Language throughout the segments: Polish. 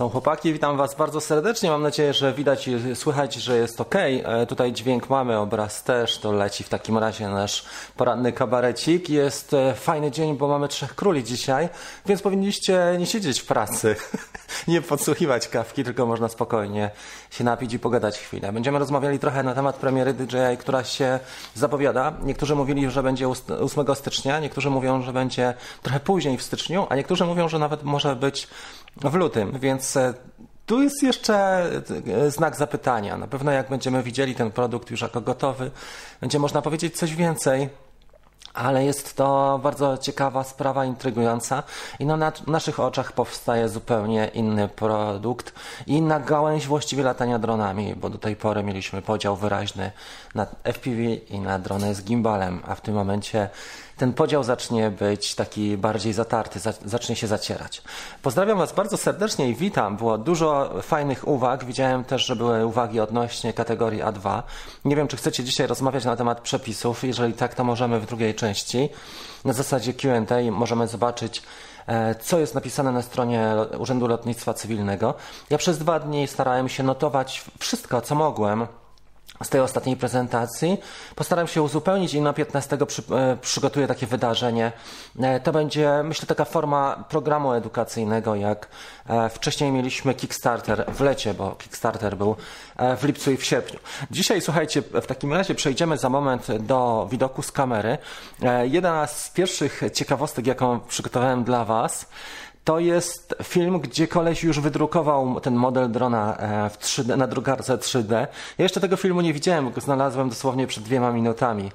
Są chłopaki, witam Was bardzo serdecznie. Mam nadzieję, że widać i słychać, że jest ok. E, tutaj dźwięk mamy, obraz też. To leci w takim razie nasz poranny kabarecik. Jest e, fajny dzień, bo mamy trzech króli dzisiaj, więc powinniście nie siedzieć w pracy, nie podsłuchiwać kawki, tylko można spokojnie się napić i pogadać chwilę. Będziemy rozmawiali trochę na temat premiery DJI, która się zapowiada. Niektórzy mówili, że będzie 8 stycznia, niektórzy mówią, że będzie trochę później w styczniu, a niektórzy mówią, że nawet może być w lutym, więc tu jest jeszcze e, znak zapytania. Na pewno jak będziemy widzieli ten produkt już jako gotowy, będzie można powiedzieć coś więcej. Ale jest to bardzo ciekawa sprawa, intrygująca i no na naszych oczach powstaje zupełnie inny produkt i inna gałęź właściwie latania dronami, bo do tej pory mieliśmy podział wyraźny na FPV i na drony z gimbalem, a w tym momencie ten podział zacznie być taki bardziej zatarty, zacznie się zacierać. Pozdrawiam Was bardzo serdecznie i witam. Było dużo fajnych uwag. Widziałem też, że były uwagi odnośnie kategorii A2. Nie wiem, czy chcecie dzisiaj rozmawiać na temat przepisów. Jeżeli tak, to możemy w drugiej części. Na zasadzie QA możemy zobaczyć e, co jest napisane na stronie Urzędu Lotnictwa Cywilnego. Ja przez dwa dni starałem się notować wszystko, co mogłem z tej ostatniej prezentacji. Postaram się uzupełnić i na 15 przy, e, przygotuję takie wydarzenie. E, to będzie, myślę, taka forma programu edukacyjnego, jak e, wcześniej mieliśmy Kickstarter w lecie, bo Kickstarter był w lipcu i w sierpniu. Dzisiaj, słuchajcie, w takim razie przejdziemy za moment do widoku z kamery. Jedna z pierwszych ciekawostek, jaką przygotowałem dla Was, to jest film, gdzie koleś już wydrukował ten model drona e, w 3D, na drukarce 3D. Ja jeszcze tego filmu nie widziałem, go znalazłem dosłownie przed dwiema minutami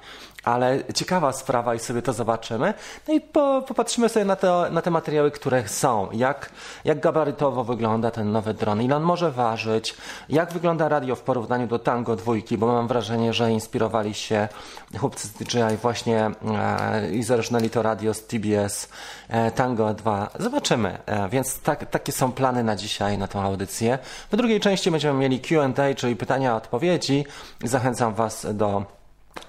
ale ciekawa sprawa i sobie to zobaczymy. No i po, popatrzymy sobie na, na te materiały, które są. Jak, jak gabarytowo wygląda ten nowy dron, ile on może ważyć, jak wygląda radio w porównaniu do Tango dwójki, bo mam wrażenie, że inspirowali się chłopcy z DJI właśnie e, i zerżnęli to radio z TBS e, Tango 2. Zobaczymy. E, więc tak, takie są plany na dzisiaj, na tą audycję. W drugiej części będziemy mieli Q&A, czyli pytania, odpowiedzi. Zachęcam Was do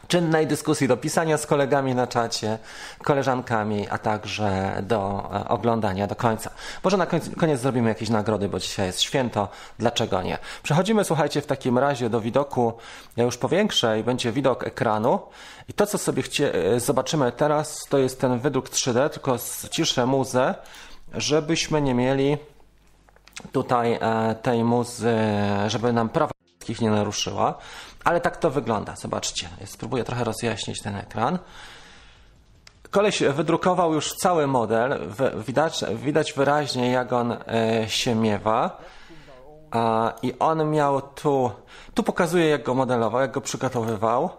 czynnej dyskusji, do pisania z kolegami na czacie, koleżankami, a także do e, oglądania do końca. Może na koniec, zrobimy jakieś nagrody, bo dzisiaj jest święto, dlaczego nie? Przechodzimy, słuchajcie, w takim razie do widoku ja już powiększę i będzie widok ekranu. I to, co sobie e, zobaczymy teraz, to jest ten wydruk 3D, tylko ściszę muzę, żebyśmy nie mieli tutaj e, tej muzy, żeby nam prawa nie naruszyła. Ale tak to wygląda. Zobaczcie. Spróbuję trochę rozjaśnić ten ekran. Koleś wydrukował już cały model. Widać, widać wyraźnie, jak on e, się miewa. I on miał tu, tu pokazuje, jak go modelował, jak go przygotowywał.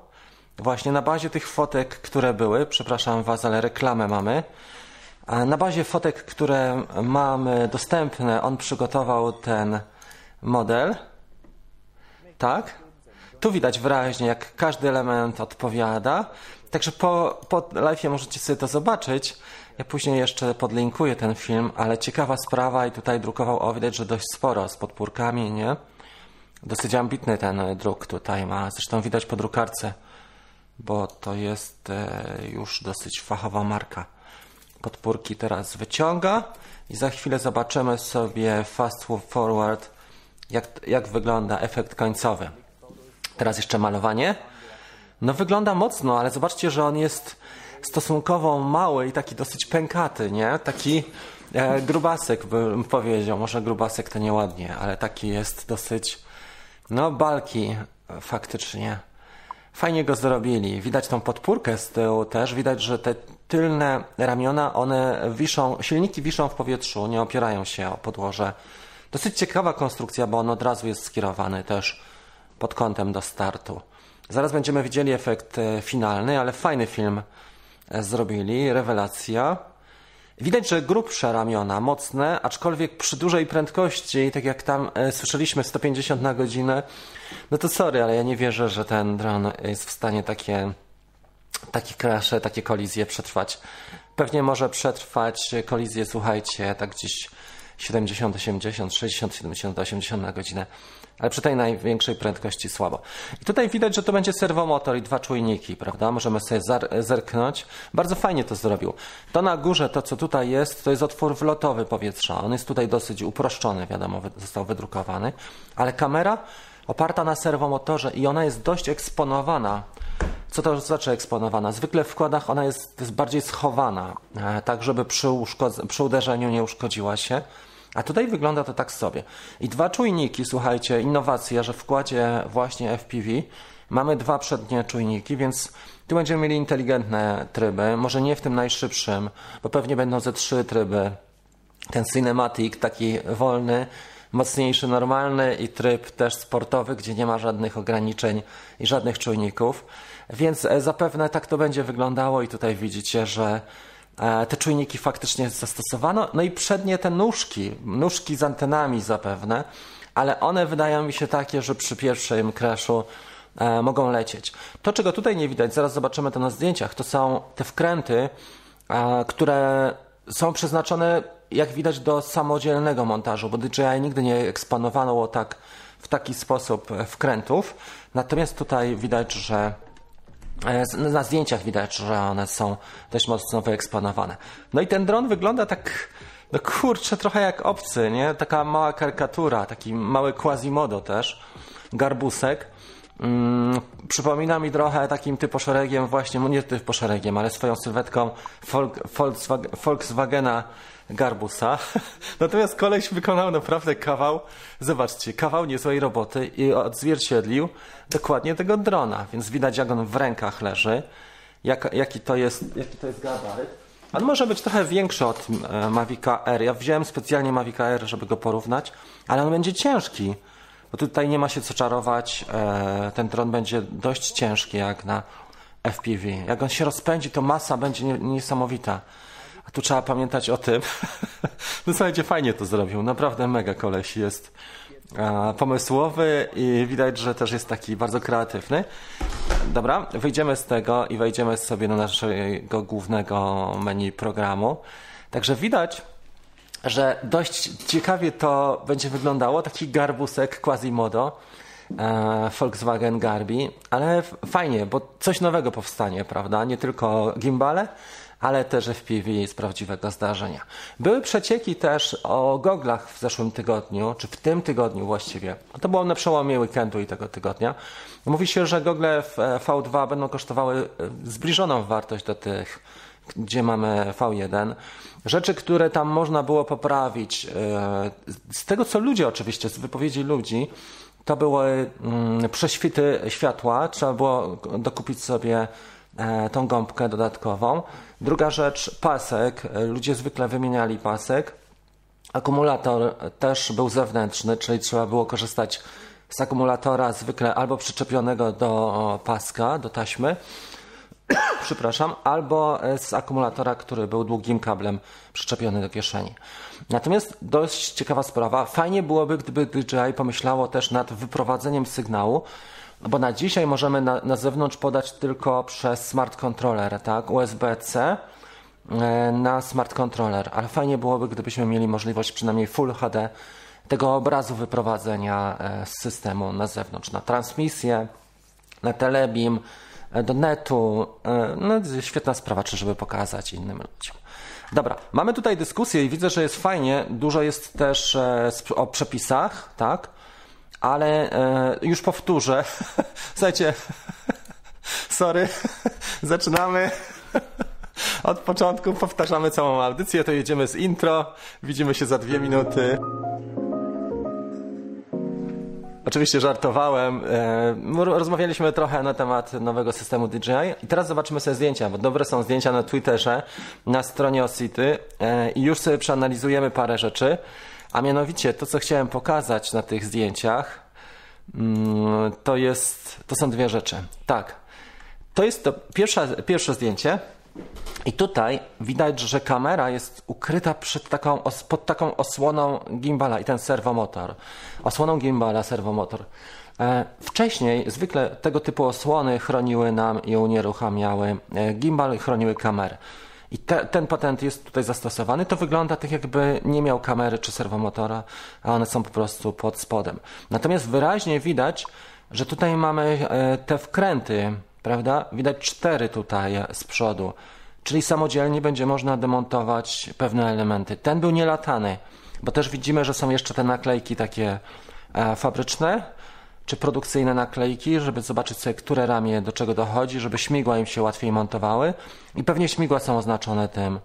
Właśnie na bazie tych fotek, które były, przepraszam Was, ale reklamę mamy. Na bazie fotek, które mamy dostępne, on przygotował ten model. Tak? Tu widać wyraźnie, jak każdy element odpowiada. Także po, po live możecie sobie to zobaczyć. Ja później jeszcze podlinkuję ten film, ale ciekawa sprawa i tutaj drukował, o widać, że dość sporo z podpórkami, nie? Dosyć ambitny ten druk tutaj ma. Zresztą widać po drukarce, bo to jest e, już dosyć fachowa marka. Podpórki teraz wyciąga i za chwilę zobaczymy sobie fast forward, jak, jak wygląda efekt końcowy. Teraz jeszcze malowanie. No wygląda mocno, ale zobaczcie, że on jest stosunkowo mały i taki dosyć pękaty, nie? Taki e, grubasek bym powiedział. Może grubasek to nieładnie, ale taki jest dosyć, no balki faktycznie. Fajnie go zrobili. Widać tą podpórkę z tyłu też. Widać, że te tylne ramiona, one wiszą, silniki wiszą w powietrzu, nie opierają się o podłoże. Dosyć ciekawa konstrukcja, bo on od razu jest skierowany też pod kątem do startu. Zaraz będziemy widzieli efekt e, finalny, ale fajny film e, zrobili, rewelacja. Widać, że grubsze ramiona, mocne, aczkolwiek przy dużej prędkości, tak jak tam e, słyszeliśmy 150 na godzinę, no to sorry, ale ja nie wierzę, że ten dron jest w stanie takie, takie crashe, takie kolizje przetrwać. Pewnie może przetrwać kolizję, słuchajcie, tak gdzieś 70, 80, 60, 70, 80 na godzinę, ale przy tej największej prędkości słabo. I tutaj widać, że to będzie serwomotor i dwa czujniki, prawda? Możemy sobie zerknąć. Bardzo fajnie to zrobił. To na górze, to co tutaj jest, to jest otwór wlotowy powietrza. On jest tutaj dosyć uproszczony, wiadomo, został wydrukowany, ale kamera oparta na serwomotorze i ona jest dość eksponowana. Co to znaczy eksponowana? Zwykle w wkładach ona jest, jest bardziej schowana, e, tak żeby przy, przy uderzeniu nie uszkodziła się. A tutaj wygląda to tak sobie. I dwa czujniki, słuchajcie, innowacja, że w wkładzie właśnie FPV mamy dwa przednie czujniki, więc tu będziemy mieli inteligentne tryby, może nie w tym najszybszym, bo pewnie będą ze trzy tryby. Ten cinematic, taki wolny, mocniejszy, normalny i tryb też sportowy, gdzie nie ma żadnych ograniczeń i żadnych czujników. Więc e, zapewne tak to będzie wyglądało i tutaj widzicie, że te czujniki faktycznie zastosowano. No i przednie te nóżki, nóżki z antenami zapewne, ale one wydają mi się takie, że przy pierwszym crashu e, mogą lecieć. To, czego tutaj nie widać, zaraz zobaczymy to na zdjęciach, to są te wkręty, które są przeznaczone jak widać, do samodzielnego montażu, bo DJI nigdy nie eksponowano tak w taki sposób wkrętów. Natomiast tutaj widać, że e, na zdjęciach widać, że one są dość mocno wyeksponowane. No i ten dron wygląda tak, no kurczę, trochę jak obcy, nie? Taka mała karykatura, taki mały quasimodo też, garbusek. Mm, przypomina mi trochę takim typoszeregiem właśnie, no nie typoszeregiem, ale swoją sylwetką Volkswagena Garbusa. Natomiast koleś wykonał naprawdę kawał, zobaczcie, kawał niezłej roboty i odzwierciedlił dokładnie tego drona, więc widać jak on w rękach leży, jak, jaki, to jest, jaki to jest gabaryt. On może być trochę większy od e, Mavica R. Ja wziąłem specjalnie Mavica R, żeby go porównać, ale on będzie ciężki. Bo tutaj nie ma się co czarować. E, ten dron będzie dość ciężki jak na FPV. Jak on się rozpędzi, to masa będzie niesamowita. Tu trzeba pamiętać o tym. no słuchajcie, fajnie to zrobił. Naprawdę mega koleś jest pomysłowy i widać, że też jest taki bardzo kreatywny. Dobra, wyjdziemy z tego i wejdziemy sobie do naszego głównego menu programu. Także widać, że dość ciekawie to będzie wyglądało. Taki garbusek Quasimodo. E, Volkswagen Garbi, ale fajnie, bo coś nowego powstanie, prawda? Nie tylko gimbale, ale też FPV z prawdziwego zdarzenia. Były przecieki też o goglach w zeszłym tygodniu, czy w tym tygodniu właściwie. To było na przełomie weekendu i tego tygodnia. Mówi się, że gogle e, V2 będą kosztowały e, zbliżoną wartość do tych, gdzie mamy V1. Rzeczy, które tam można było poprawić, e, z tego co ludzie oczywiście, z wypowiedzi ludzi, to były mm, prześwity światła. Trzeba było dokupić sobie tą gąbkę dodatkową. Druga rzecz, pasek. Ludzie zwykle wymieniali pasek. Akumulator też był zewnętrzny, czyli trzeba było korzystać z akumulatora zwykle albo przyczepionego do paska, do taśmy, przepraszam, albo z akumulatora, który był długim kablem przyczepiony do kieszeni. Natomiast dość ciekawa sprawa, fajnie byłoby, gdyby DJI pomyślało też nad wyprowadzeniem sygnału no bo na dzisiaj możemy na, na zewnątrz podać tylko przez smart controller, tak? USB-C e, na smart controller, ale fajnie byłoby, gdybyśmy mieli możliwość przynajmniej Full HD tego obrazu wyprowadzenia e, z systemu na zewnątrz, na transmisję, na telebeam, e, do netu. No, świetna sprawa, czy żeby pokazać innym ludziom. Dobra, mamy tutaj dyskusję i widzę, że jest fajnie. Dużo jest też o przepisach, tak? Ale e, już powtórzę. Słuchajcie, sorry, zaczynamy. Od początku powtarzamy całą audycję, to jedziemy z intro. Widzimy się za dwie minuty. Oczywiście żartowałem. E, rozmawialiśmy trochę na temat nowego systemu DJI i teraz zobaczymy sobie zdjęcia, bo dobre są zdjęcia na Twitterze, na stronie Osity e, i już sobie przeanalizujemy parę rzeczy. A mianowicie to, co chciałem pokazać na tych zdjęciach, mm, to jest, to są dwie rzeczy. Tak, to jest to pierwsze, pierwsze zdjęcie i tutaj widać, że kamera jest ukryta taką, pod taką osłoną gimbala i ten serwomotor. Osłoną gimbala, serwomotor. E, wcześniej zwykle tego typu osłony chroniły nam i unieruchamiały e, gimbal, chroniły kamerę. I te, ten patent jest tutaj zastosowany. To wygląda tak, jakby nie miał kamery czy serwomotora, a one są po prostu pod spodem. Natomiast wyraźnie widać, że tutaj mamy e, te wkręty, prawda? Widać cztery tutaj z przodu, czyli samodzielnie będzie można demontować pewne elementy. Ten był nielatany, bo też widzimy, że są jeszcze te naklejki takie e, fabryczne, czy produkcyjne naklejki, żeby zobaczyć sobie, które ramię do czego dochodzi, żeby śmigła im się łatwiej montowały. I pewnie śmigła są oznaczone tym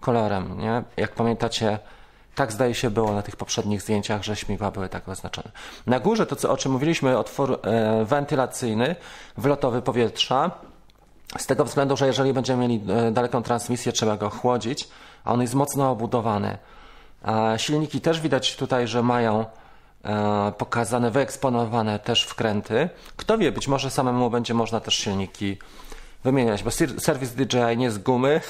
kolorem, nie? Jak pamiętacie, tak zdaje się było na tych poprzednich zdjęciach, że śmigła były tak oznaczone. Na górze to, co, o czym mówiliśmy, otwór e, wentylacyjny, wlotowy powietrza. Z tego względu, że jeżeli będziemy mieli e, daleką transmisję, trzeba go chłodzić, a on jest mocno obudowany. A silniki też widać tutaj, że mają pokazane, wyeksponowane też wkręty. Kto wie, być może samemu będzie można też silniki wymieniać, bo serwis DJI nie z gumy,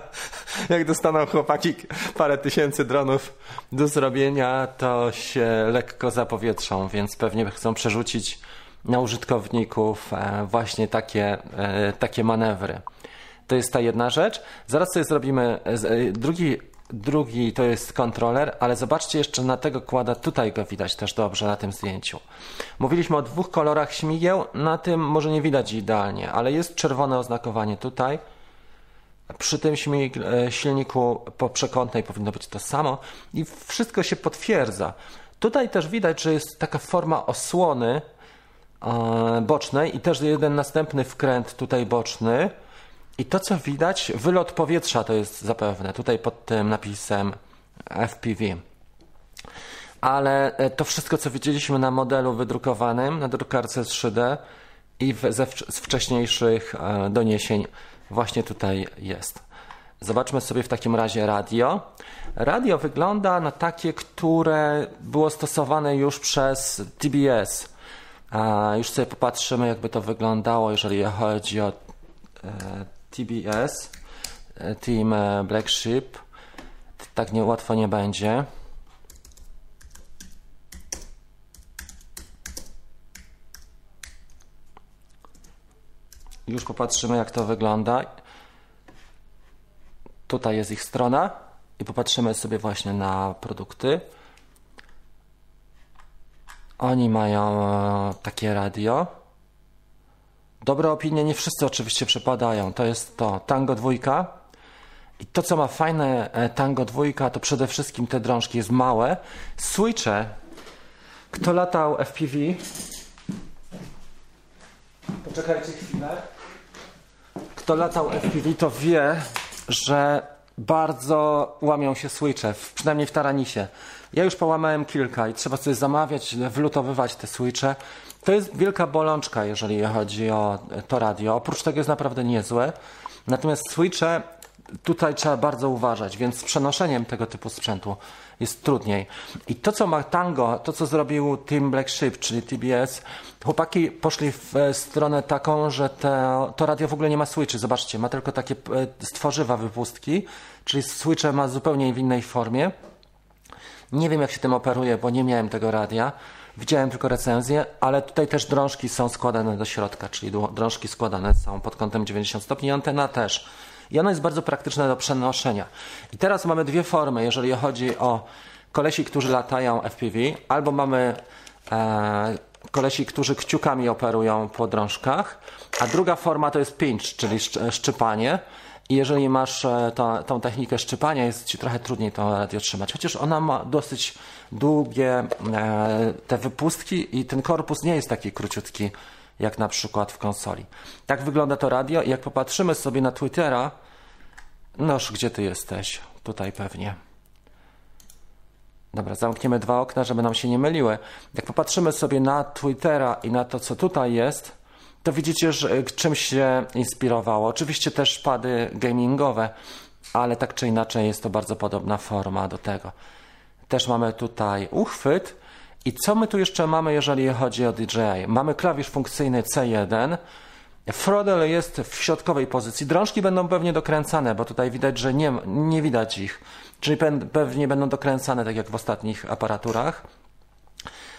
Jak dostaną chłopaki parę tysięcy dronów do zrobienia, to się lekko zapowietrzą, więc pewnie chcą przerzucić na użytkowników e, właśnie takie, e, takie manewry. To jest ta jedna rzecz. Zaraz sobie zrobimy e, drugi, drugi to jest kontroler, ale zobaczcie jeszcze na tego kłada, tutaj go widać też dobrze na tym zdjęciu. Mówiliśmy o dwóch kolorach śmigieł, na tym może nie widać idealnie, ale jest czerwone oznakowanie tutaj przy tym e, silniku po przekątnej powinno być to samo i wszystko się potwierdza. Tutaj też widać, że jest taka forma osłony e, bocznej i też jeden następny wkręt tutaj boczny. I to co widać, wylot powietrza to jest zapewne, tutaj pod tym napisem FPV. Ale e, to wszystko, co widzieliśmy na modelu wydrukowanym, na drukarce 3D i ze, z wcześniejszych doniesień właśnie tutaj jest. Zobaczmy sobie w takim razie radio. Radio wygląda na takie, które było stosowane już przez TBS. Już sobie popatrzymy, jakby to wyglądało, jeżeli chodzi o e, TBS, e, Team e, Black Sheep. Tak niełatwo nie będzie. Już popatrzymy, jak to wygląda. Tutaj jest ich strona i popatrzymy sobie właśnie na produkty. Oni mają e, takie radio. Dobre opinie nie wszyscy oczywiście przepadają. To jest to Tango 2. I to, co ma fajne e, Tango 2, to przede wszystkim te drążki jest małe. Switche. Kto latał FPV? Poczekajcie chwilę kto latał FPV, to wie, że bardzo łamią się switche, przynajmniej w Taranisie. Ja już połamałem kilka i trzeba sobie zamawiać, wlutowywać te switche. To jest wielka bolączka, jeżeli chodzi o to radio. Oprócz tego jest naprawdę niezłe. Natomiast switche tutaj trzeba bardzo uważać, więc z przenoszeniem tego typu sprzętu jest trudniej. I to, co ma Tango, to, co zrobił Team Black Sheep, czyli TBS, chłopaki poszli w stronę taką, że to radio w ogóle nie ma switchy. Zobaczcie, ma tylko takie e, stworzywa wypustki, czyli switche ma zupełnie w innej formie. Nie wiem, jak się tym operuje, bo nie miałem tego radia. Widziałem tylko recenzję, ale tutaj też drążki są składane do środka, czyli drążki składane są pod kątem 90 stopni, antena też i ono jest bardzo praktyczne do przenoszenia. I teraz mamy dwie formy, jeżeli chodzi o kolesi, którzy latają FPV, albo mamy e, kolesi, którzy kciukami operują po drążkach, a druga forma to jest pinch, czyli szczypanie. I jeżeli masz e, tą technikę szczypania, jest ci trochę trudniej to radio trzymać. Chociaż ona ma dosyć długie e, te wypustki i ten korpus nie jest taki króciutki jak na przykład w konsoli. Tak wygląda to radio i jak popatrzymy sobie na Twittera, noż, gdzie ty jesteś? Tutaj pewnie. Dobra, zamkniemy dwa okna, żeby nam się nie myliły. Jak popatrzymy sobie na Twittera i na to, co tutaj jest, to widzicie, że czymś się inspirowało. Oczywiście też pady gamingowe, ale tak czy inaczej jest to bardzo podobna forma do tego. Też mamy tutaj uchwyt, i co my tu jeszcze mamy, jeżeli chodzi o DJI? Mamy klawisz funkcyjny C1. Frodel jest w środkowej pozycji. Drążki będą pewnie dokręcane, bo tutaj widać, że nie, nie widać ich. Czyli pewnie będą dokręcane, tak jak w ostatnich aparaturach.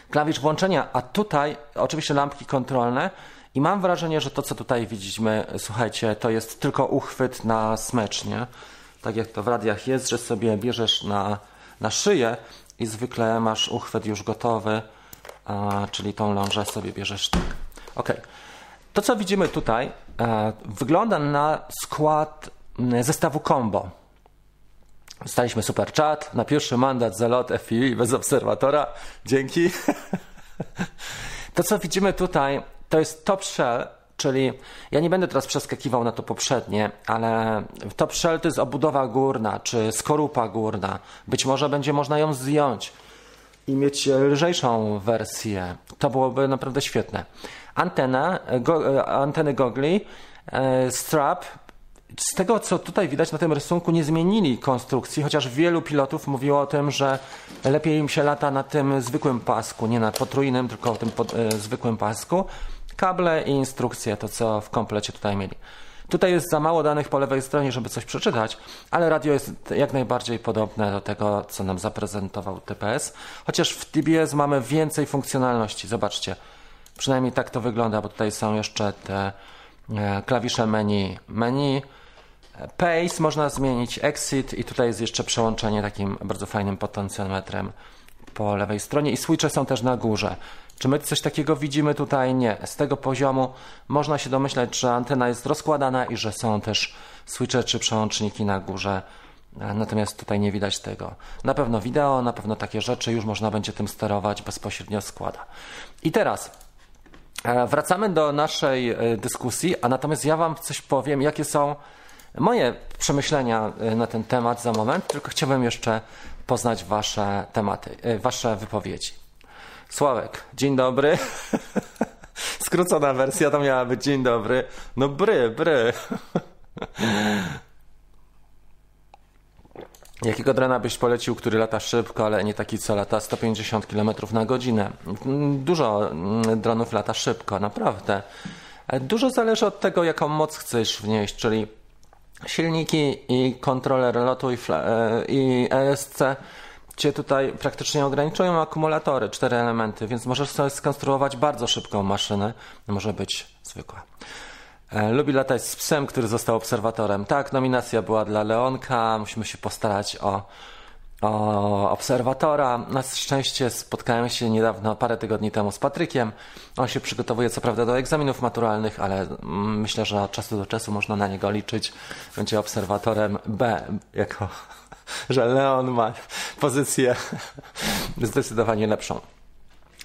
Klawisz włączenia, a tutaj oczywiście lampki kontrolne I mam wrażenie, że to, co tutaj widzimy, słuchajcie, to jest tylko uchwyt na smecz, nie? Tak jak to w radiach jest, że sobie bierzesz na, na szyję i zwykle masz uchwyt już gotowy, a, czyli tą lążę sobie bierzesz tak. Ok. To, co widzimy tutaj, e, wygląda na skład zestawu combo. Dostaliśmy super chat. Na pierwszy mandat za lot FPV bez obserwatora. Dzięki. To, co widzimy tutaj, to jest top shell, czyli ja nie będę teraz przeskakiwał na to poprzednie, ale top shell to jest obudowa górna, czy skorupa górna. Być może będzie można ją zdjąć i mieć lżejszą wersję. To byłoby naprawdę świetne. Antena, go, anteny gogli, e, strap z tego, co tutaj widać na tym rysunku, nie zmienili konstrukcji, chociaż wielu pilotów mówiło o tym, że lepiej im się lata na tym zwykłym pasku, nie na potrójnym, tylko tym pod, e, zwykłym pasku. Kable i instrukcje, to co w komplecie tutaj mieli. Tutaj jest za mało danych po lewej stronie, żeby coś przeczytać, ale radio jest jak najbardziej podobne do tego, co nam zaprezentował TPS. Chociaż w TBS mamy więcej funkcjonalności. Zobaczcie, przynajmniej tak to wygląda, bo tutaj są jeszcze te e, klawisze menu. Menu, pace można zmienić, exit i tutaj jest jeszcze przełączenie takim bardzo fajnym potencjometrem po lewej stronie i switche są też na górze. Czy my coś takiego widzimy tutaj? Nie. Z tego poziomu można się domyślać, że antena jest rozkładana i że są też switche czy przełączniki na górze. Natomiast tutaj nie widać tego. Na pewno wideo, na pewno takie rzeczy już można będzie tym sterować bezpośrednio składa. I teraz e, wracamy do naszej e, dyskusji, a natomiast ja Wam coś powiem, jakie są moje przemyślenia e, na ten temat za moment, tylko chciałbym jeszcze poznać Wasze tematy, Wasze wypowiedzi. Sławek, dzień dobry. Skrócona wersja to miała być dzień dobry. No bry, bry. Jakiego drona byś polecił, który lata szybko, ale nie taki, co lata 150 km na godzinę? Dużo mm, dronów lata szybko, naprawdę. Dużo zależy od tego, jaką moc chcesz wnieść, czyli silniki i kontroler lotu i, e, i ESC cię tutaj praktycznie ograniczują akumulatory, cztery elementy, więc możesz sobie skonstruować bardzo szybką maszynę. Może być zwykła. E, lubi latać z psem, który został obserwatorem. Tak, nominacja była dla Leonka. Musimy się postarać o, o obserwatora. Na szczęście spotkałem się niedawno, parę tygodni temu z Patrykiem. On się przygotowuje co prawda do egzaminów maturalnych, ale mm, myślę, że od czasu do czasu można na niego liczyć. Będzie obserwatorem B jako że Leon ma pozycję zdecydowanie lepszą.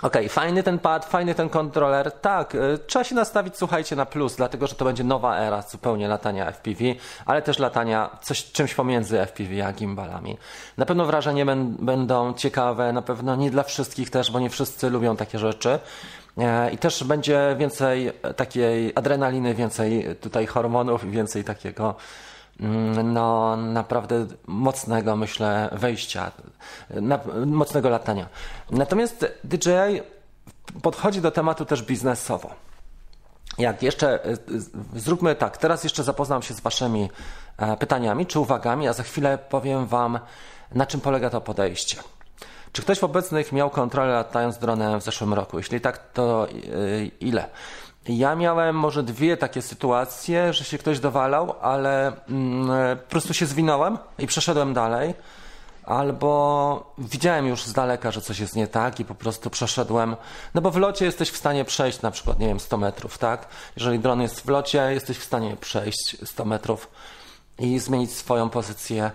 Ok, fajny ten pad, fajny ten kontroler. Tak, y, trzeba się nastawić, słuchajcie, na plus, dlatego że to będzie nowa era zupełnie latania FPV, ale też latania coś, czymś pomiędzy FPV a gimbalami. Na pewno wrażenia będą ciekawe, na pewno nie dla wszystkich też, bo nie wszyscy lubią takie rzeczy. E, I też będzie więcej takiej adrenaliny, więcej tutaj hormonów więcej takiego no, naprawdę mocnego, myślę, wejścia, na, mocnego latania. Natomiast DJI podchodzi do tematu też biznesowo. Jak jeszcze, y, zróbmy tak, teraz jeszcze zapoznam się z Waszymi e, pytaniami czy uwagami, a za chwilę powiem Wam, na czym polega to podejście. Czy ktoś w obecnych miał kontrolę latając dronem w zeszłym roku? Jeśli tak, to y, ile? Ja miałem może dwie takie sytuacje, że się ktoś dowalał, ale mm, po prostu się zwinąłem i przeszedłem dalej. Albo widziałem już z daleka, że coś jest nie tak i po prostu przeszedłem. No bo w locie jesteś w stanie przejść na przykład, nie wiem, 100 metrów, tak? Jeżeli dron jest w locie, jesteś w stanie przejść 100 metrów i zmienić swoją pozycję.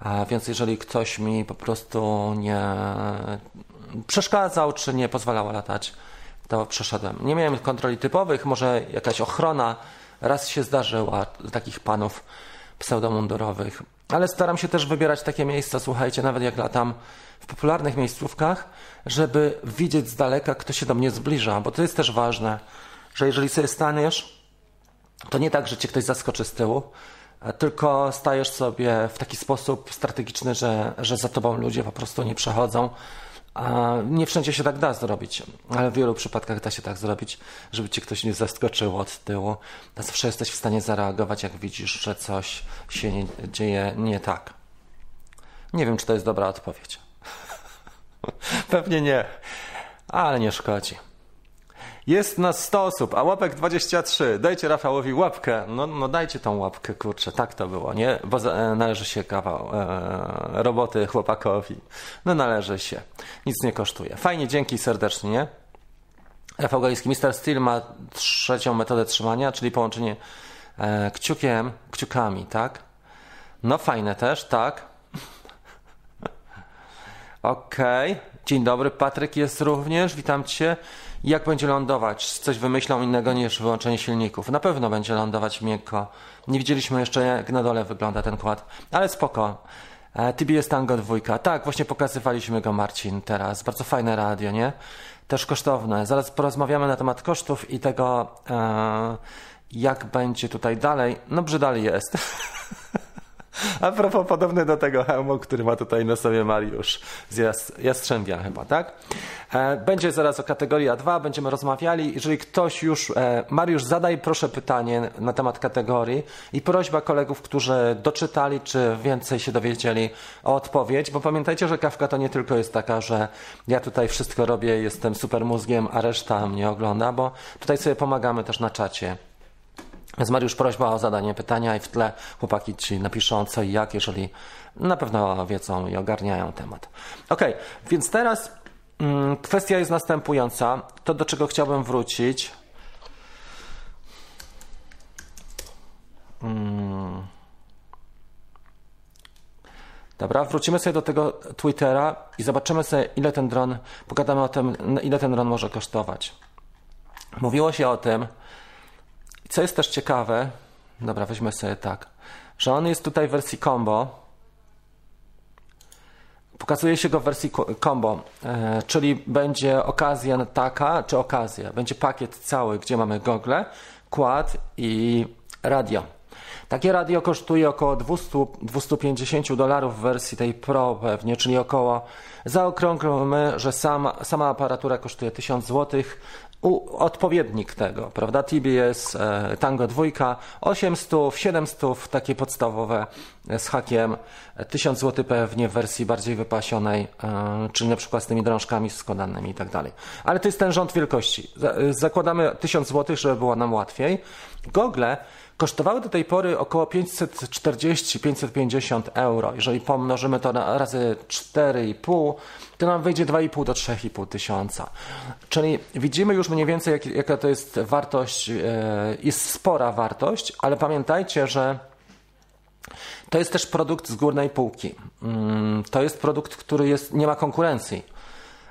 A więc jeżeli ktoś mi po prostu nie przeszkadzał, czy nie pozwalał latać, to przeszedłem. Nie miałem kontroli typowych, może jakaś ochrona. Raz się zdarzyła takich panów pseudomundurowych, ale staram się też wybierać takie miejsca, słuchajcie, nawet jak latam w popularnych miejscówkach, żeby widzieć z daleka, kto się do mnie zbliża, bo to jest też ważne, że jeżeli sobie staniesz, to nie tak, że cię ktoś zaskoczy z tyłu, tylko stajesz sobie w taki sposób strategiczny, że, że za tobą ludzie po prostu nie przechodzą, a nie wszędzie się tak da zrobić, ale w wielu przypadkach da się tak zrobić, żeby cię ktoś nie zaskoczył od tyłu. Zawsze jesteś w stanie zareagować, jak widzisz, że coś się nie, dzieje nie tak. Nie wiem, czy to jest dobra odpowiedź. Pewnie nie, ale nie szkodzi. Jest nas 100 osób, a łapek 23. Dajcie Rafałowi łapkę. No, no dajcie tą łapkę, kurczę, tak to było, nie? Bo e, należy się kawał e, roboty chłopakowi. No należy się. Nic nie kosztuje. Fajnie, dzięki serdecznie, nie? Rafał Galiński, Mr. Steel ma trzecią metodę trzymania, czyli połączenie e, kciukiem, kciukami, tak? No fajne też, tak? Okej. Okay. Dzień dobry, Patryk jest również, witam Cię. Jak będzie lądować? Coś wymyślą innego niż wyłączenie silników. Na pewno będzie lądować miękko. Nie widzieliśmy jeszcze, jak na dole wygląda ten kład, ale spoko. E, TBS Tango 2. Tak, właśnie pokazywaliśmy go Marcin teraz. Bardzo fajne radio, nie? Też kosztowne. Zaraz porozmawiamy na temat kosztów i tego, e, jak będzie tutaj dalej. No brzydali jest. A propos podobny do tego hełmu, który ma tutaj na sobie Mariusz z Jastrzębia chyba, tak? E, będzie zaraz o kategorii A2, będziemy rozmawiali. Jeżeli ktoś już, e, Mariusz, zadaj proszę pytanie na temat kategorii i prośba kolegów, którzy doczytali, czy więcej się dowiedzieli o odpowiedź, bo pamiętajcie, że kawka to nie tylko jest taka, że ja tutaj wszystko robię, jestem super mózgiem, a reszta mnie ogląda, bo tutaj sobie pomagamy też na czacie. Więc Mariusz prośba o zadanie pytania i w tle chłopaki ci napiszą co i jak, jeżeli na pewno wiedzą i ogarniają temat. Ok, więc teraz mm, kwestia jest następująca. To, do czego chciałbym wrócić. Hmm. Dobra, wrócimy sobie do tego Twittera i zobaczymy sobie, ile ten dron, pogadamy o tym, ile ten dron może kosztować. Mówiło się o tym, co jest też ciekawe, dobra, weźmy sobie tak, że on jest tutaj w wersji combo. Pokazuje się go w wersji combo, e, czyli będzie okazja taka, czy okazja, będzie pakiet cały, gdzie mamy gogle, kład i radio. Takie radio kosztuje około 200, 250 dolarów w wersji tej Pro pewnie, czyli około, zaokrąglmy, że sama, sama aparatura kosztuje 1000 zł, u, odpowiednik tego, prawda? TBS, e, Tango 2, 800, 700, takie podstawowe e, z hakiem, 1000 zł pewnie w wersji bardziej wypasionej, e, czyli na przykład z tymi drążkami składanymi i tak dalej. Ale to jest ten rząd wielkości. Zakładamy 1000 zł, żeby było nam łatwiej. Gogle kosztowały do tej pory około 540-550 euro. Jeżeli pomnożymy to na razy 4,5, to nam wyjdzie 2,5 do 3,5 tysiąca. Czyli widzimy już mniej więcej, jak, jaka to jest wartość, e, jest spora wartość, ale pamiętajcie, że to jest też produkt z górnej półki. Mm, to jest produkt, który jest, nie ma konkurencji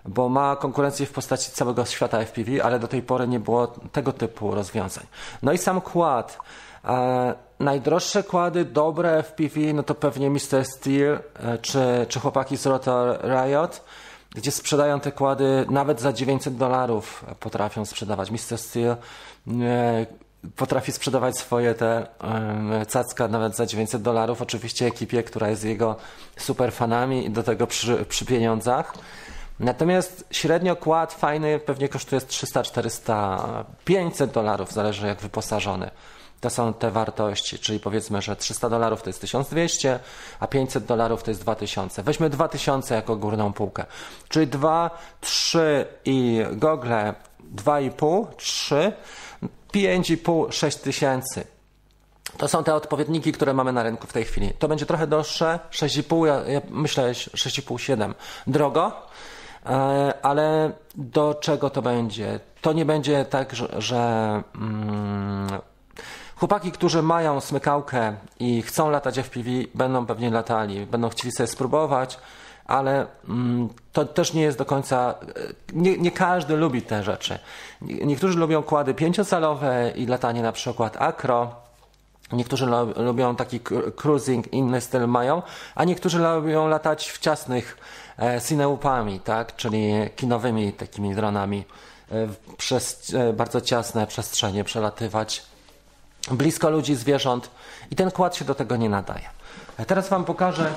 bo ma konkurencję w postaci całego świata FPV, ale do tej pory nie było tego typu rozwiązań. No i sam kład. E, najdroższe kłady, dobre FPV, no to pewnie Mr. Steel e, czy, czy chłopaki z Rotor Riot, gdzie sprzedają te kłady nawet za 900 dolarów potrafią sprzedawać. Mr. Steel e, potrafi sprzedawać swoje te e, cacka nawet za 900 dolarów, oczywiście ekipie, która jest jego super fanami i do tego przy, przy pieniądzach. Natomiast średnio kład fajny pewnie kosztuje 300, 400, 500 dolarów, zależy jak wyposażony. To są te wartości, czyli powiedzmy, że 300 dolarów to jest 1200, a 500 dolarów to jest 2000. Weźmy 2000 jako górną półkę. Czyli 2, 3 i gogle 2,5, 3, 5,5, 6 tysięcy. To są te odpowiedniki, które mamy na rynku w tej chwili. To będzie trochę droższe, 6,5, ja, ja myślę 6,5, 7. Drogo, ale do czego to będzie? To nie będzie tak, że, że mm, Chłopaki, którzy mają smykałkę i chcą latać FPV, będą pewnie latali, będą chcieli sobie spróbować, ale mm, to też nie jest do końca. Nie, nie, każdy lubi te rzeczy. Niektórzy lubią kłady pięciocalowe i latanie na przykład acro. Niektórzy lubią taki cruising, inny styl mają, a niektórzy lubią latać w ciasnych e, cineupami, tak? czyli kinowymi takimi dronami e, przez e, bardzo ciasne przestrzenie przelatywać blisko ludzi, zwierząt i ten kład się do tego nie nadaje. Teraz Wam pokażę.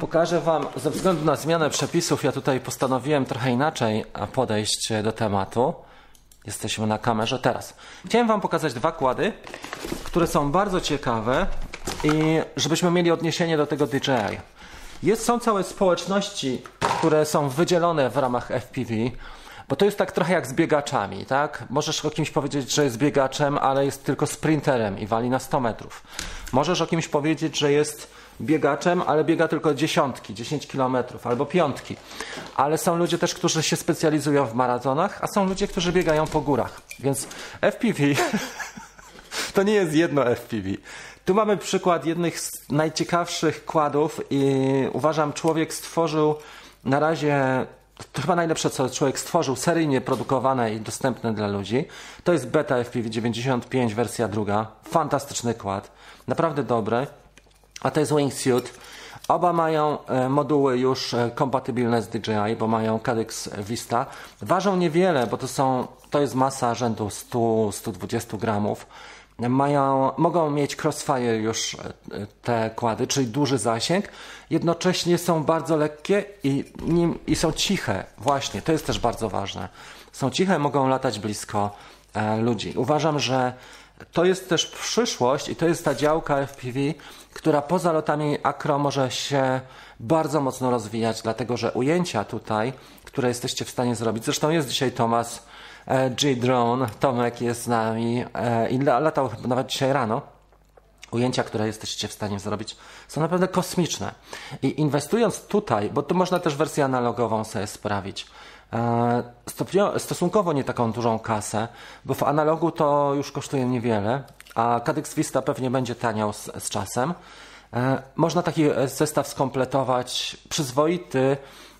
Pokażę Wam, ze względu na zmianę przepisów, ja tutaj postanowiłem trochę inaczej podejść do tematu. Jesteśmy na kamerze teraz. Chciałem Wam pokazać dwa kłady, które są bardzo ciekawe i żebyśmy mieli odniesienie do tego DJI. Jest, są całe społeczności, które są wydzielone w ramach FPV, bo to jest tak trochę jak z biegaczami, tak? Możesz o kimś powiedzieć, że jest biegaczem, ale jest tylko sprinterem i wali na 100 metrów. Możesz o kimś powiedzieć, że jest biegaczem, ale biega tylko dziesiątki, 10 kilometrów albo piątki. Ale są ludzie też, którzy się specjalizują w maratonach, a są ludzie, którzy biegają po górach. Więc FPV to nie jest jedno FPV. Tu mamy przykład jednych z najciekawszych kładów i uważam, człowiek stworzył na razie to chyba najlepsze, co człowiek stworzył, seryjnie produkowane i dostępne dla ludzi. To jest Beta FPV 95, wersja druga. Fantastyczny kład. Naprawdę dobry. A to jest Wingsuit. Oba mają e, moduły już e, kompatybilne z DJI, bo mają Cadex Vista. Ważą niewiele, bo to są, to jest masa rzędu 100-120 gramów mają, mogą mieć crossfire już e, te kłady, czyli duży zasięg, jednocześnie są bardzo lekkie i, nim, i są ciche. Właśnie, to jest też bardzo ważne. Są ciche, mogą latać blisko e, ludzi. Uważam, że to jest też przyszłość i to jest ta działka FPV, która poza lotami akro może się bardzo mocno rozwijać, dlatego że ujęcia tutaj, które jesteście w stanie zrobić, zresztą jest dzisiaj Tomas E, G-Drone, Tomek jest z nami e, i latał nawet dzisiaj rano. Ujęcia, które jesteście w stanie zrobić, są naprawdę kosmiczne. I inwestując tutaj, bo tu można też wersję analogową sobie sprawić, e, stosunkowo nie taką dużą kasę, bo w analogu to już kosztuje niewiele, a Cadex Vista pewnie będzie taniał z, z czasem. Można taki zestaw skompletować przyzwoity,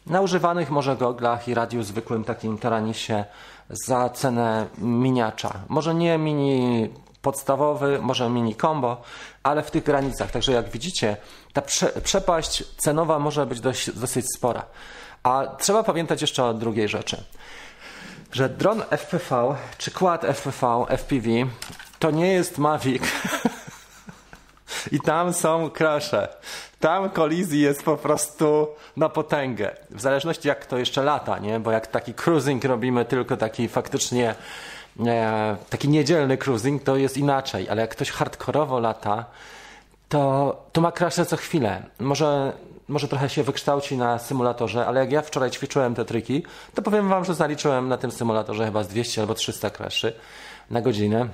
na używanych może goglach i radiu zwykłym takim Taranisie za cenę miniacza. Może nie mini podstawowy, może mini combo, ale w tych granicach. Także jak widzicie, ta prze, przepaść cenowa może być dość, dosyć spora. A trzeba pamiętać jeszcze o drugiej rzeczy, że dron FPV czy kład FPV, FPV to nie jest Mavic. I tam są krasze. Tam kolizji jest po prostu na potęgę. W zależności jak to jeszcze lata, nie? Bo jak taki cruising robimy tylko taki faktycznie e, taki niedzielny cruising, to jest inaczej. Ale jak ktoś hardkorowo lata, to, to ma krasze co chwilę. Może, może trochę się wykształci na symulatorze, ale jak ja wczoraj ćwiczyłem te triki, to powiem wam, że zaliczyłem na tym symulatorze chyba z 200 albo 300 kraszy na godzinę.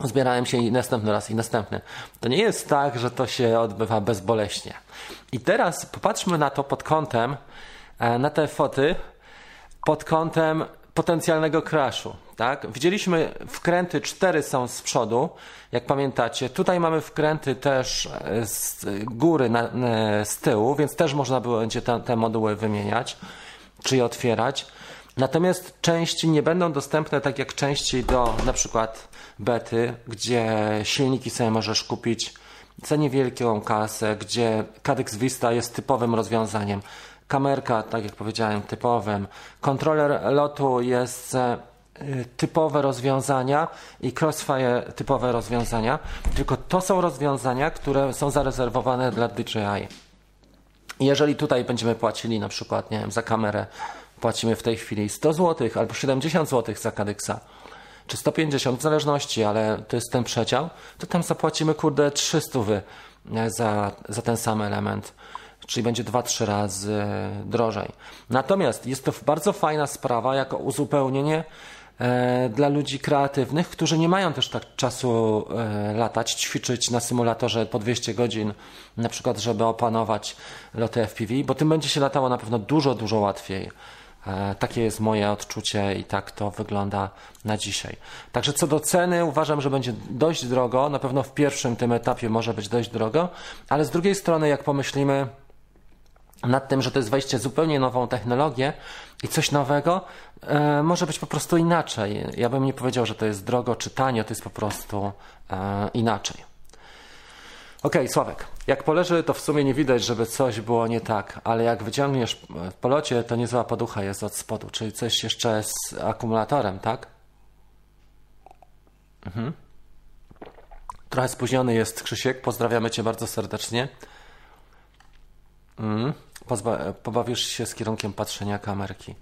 Zbierałem się i następny raz i następny. To nie jest tak, że to się odbywa bezboleśnie. I teraz popatrzmy na to pod kątem, e, na te foty, pod kątem potencjalnego crashu. Tak? Widzieliśmy wkręty, cztery są z przodu, jak pamiętacie. Tutaj mamy wkręty też e, z góry, na, e, z tyłu, więc też można będzie te, te moduły wymieniać, czy je otwierać. Natomiast części nie będą dostępne tak jak części do na przykład bety, gdzie silniki sobie możesz kupić za niewielką kasę, gdzie Cadex Vista jest typowym rozwiązaniem. Kamerka, tak jak powiedziałem, typowym. Kontroler lotu jest e, typowe rozwiązania i Crossfire typowe rozwiązania, tylko to są rozwiązania, które są zarezerwowane dla DJI. Jeżeli tutaj będziemy płacili na przykład, nie wiem, za kamerę płacimy w tej chwili 100 zł albo 70 zł za Cadexa, czy 150 w zależności, ale to jest ten przedział, to tam zapłacimy kurde 300 e, za, za ten sam element. Czyli będzie 2-3 razy drożej. Natomiast jest to bardzo fajna sprawa jako uzupełnienie e, dla ludzi kreatywnych, którzy nie mają też tak czasu e, latać, ćwiczyć na symulatorze po 200 godzin, na przykład, żeby opanować loty FPV, bo tym będzie się latało na pewno dużo, dużo łatwiej. E, takie jest moje odczucie i tak to wygląda na dzisiaj. Także co do ceny, uważam, że będzie dość drogo. Na pewno w pierwszym tym etapie może być dość drogo, ale z drugiej strony, jak pomyślimy nad tym, że to jest wejście zupełnie nową technologię i coś nowego, e, może być po prostu inaczej. Ja bym nie powiedział, że to jest drogo czy tanio, to jest po prostu e, inaczej. Okej, okay, Sławek, jak poleży, to w sumie nie widać, żeby coś było nie tak, ale jak wyciągniesz w polocie, to niezła poducha jest od spodu, czyli coś jeszcze z akumulatorem, tak? Mhm. Trochę spóźniony jest Krzysiek, pozdrawiamy Cię bardzo serdecznie. Mhm. Pozba- pobawisz się z kierunkiem patrzenia kamerki.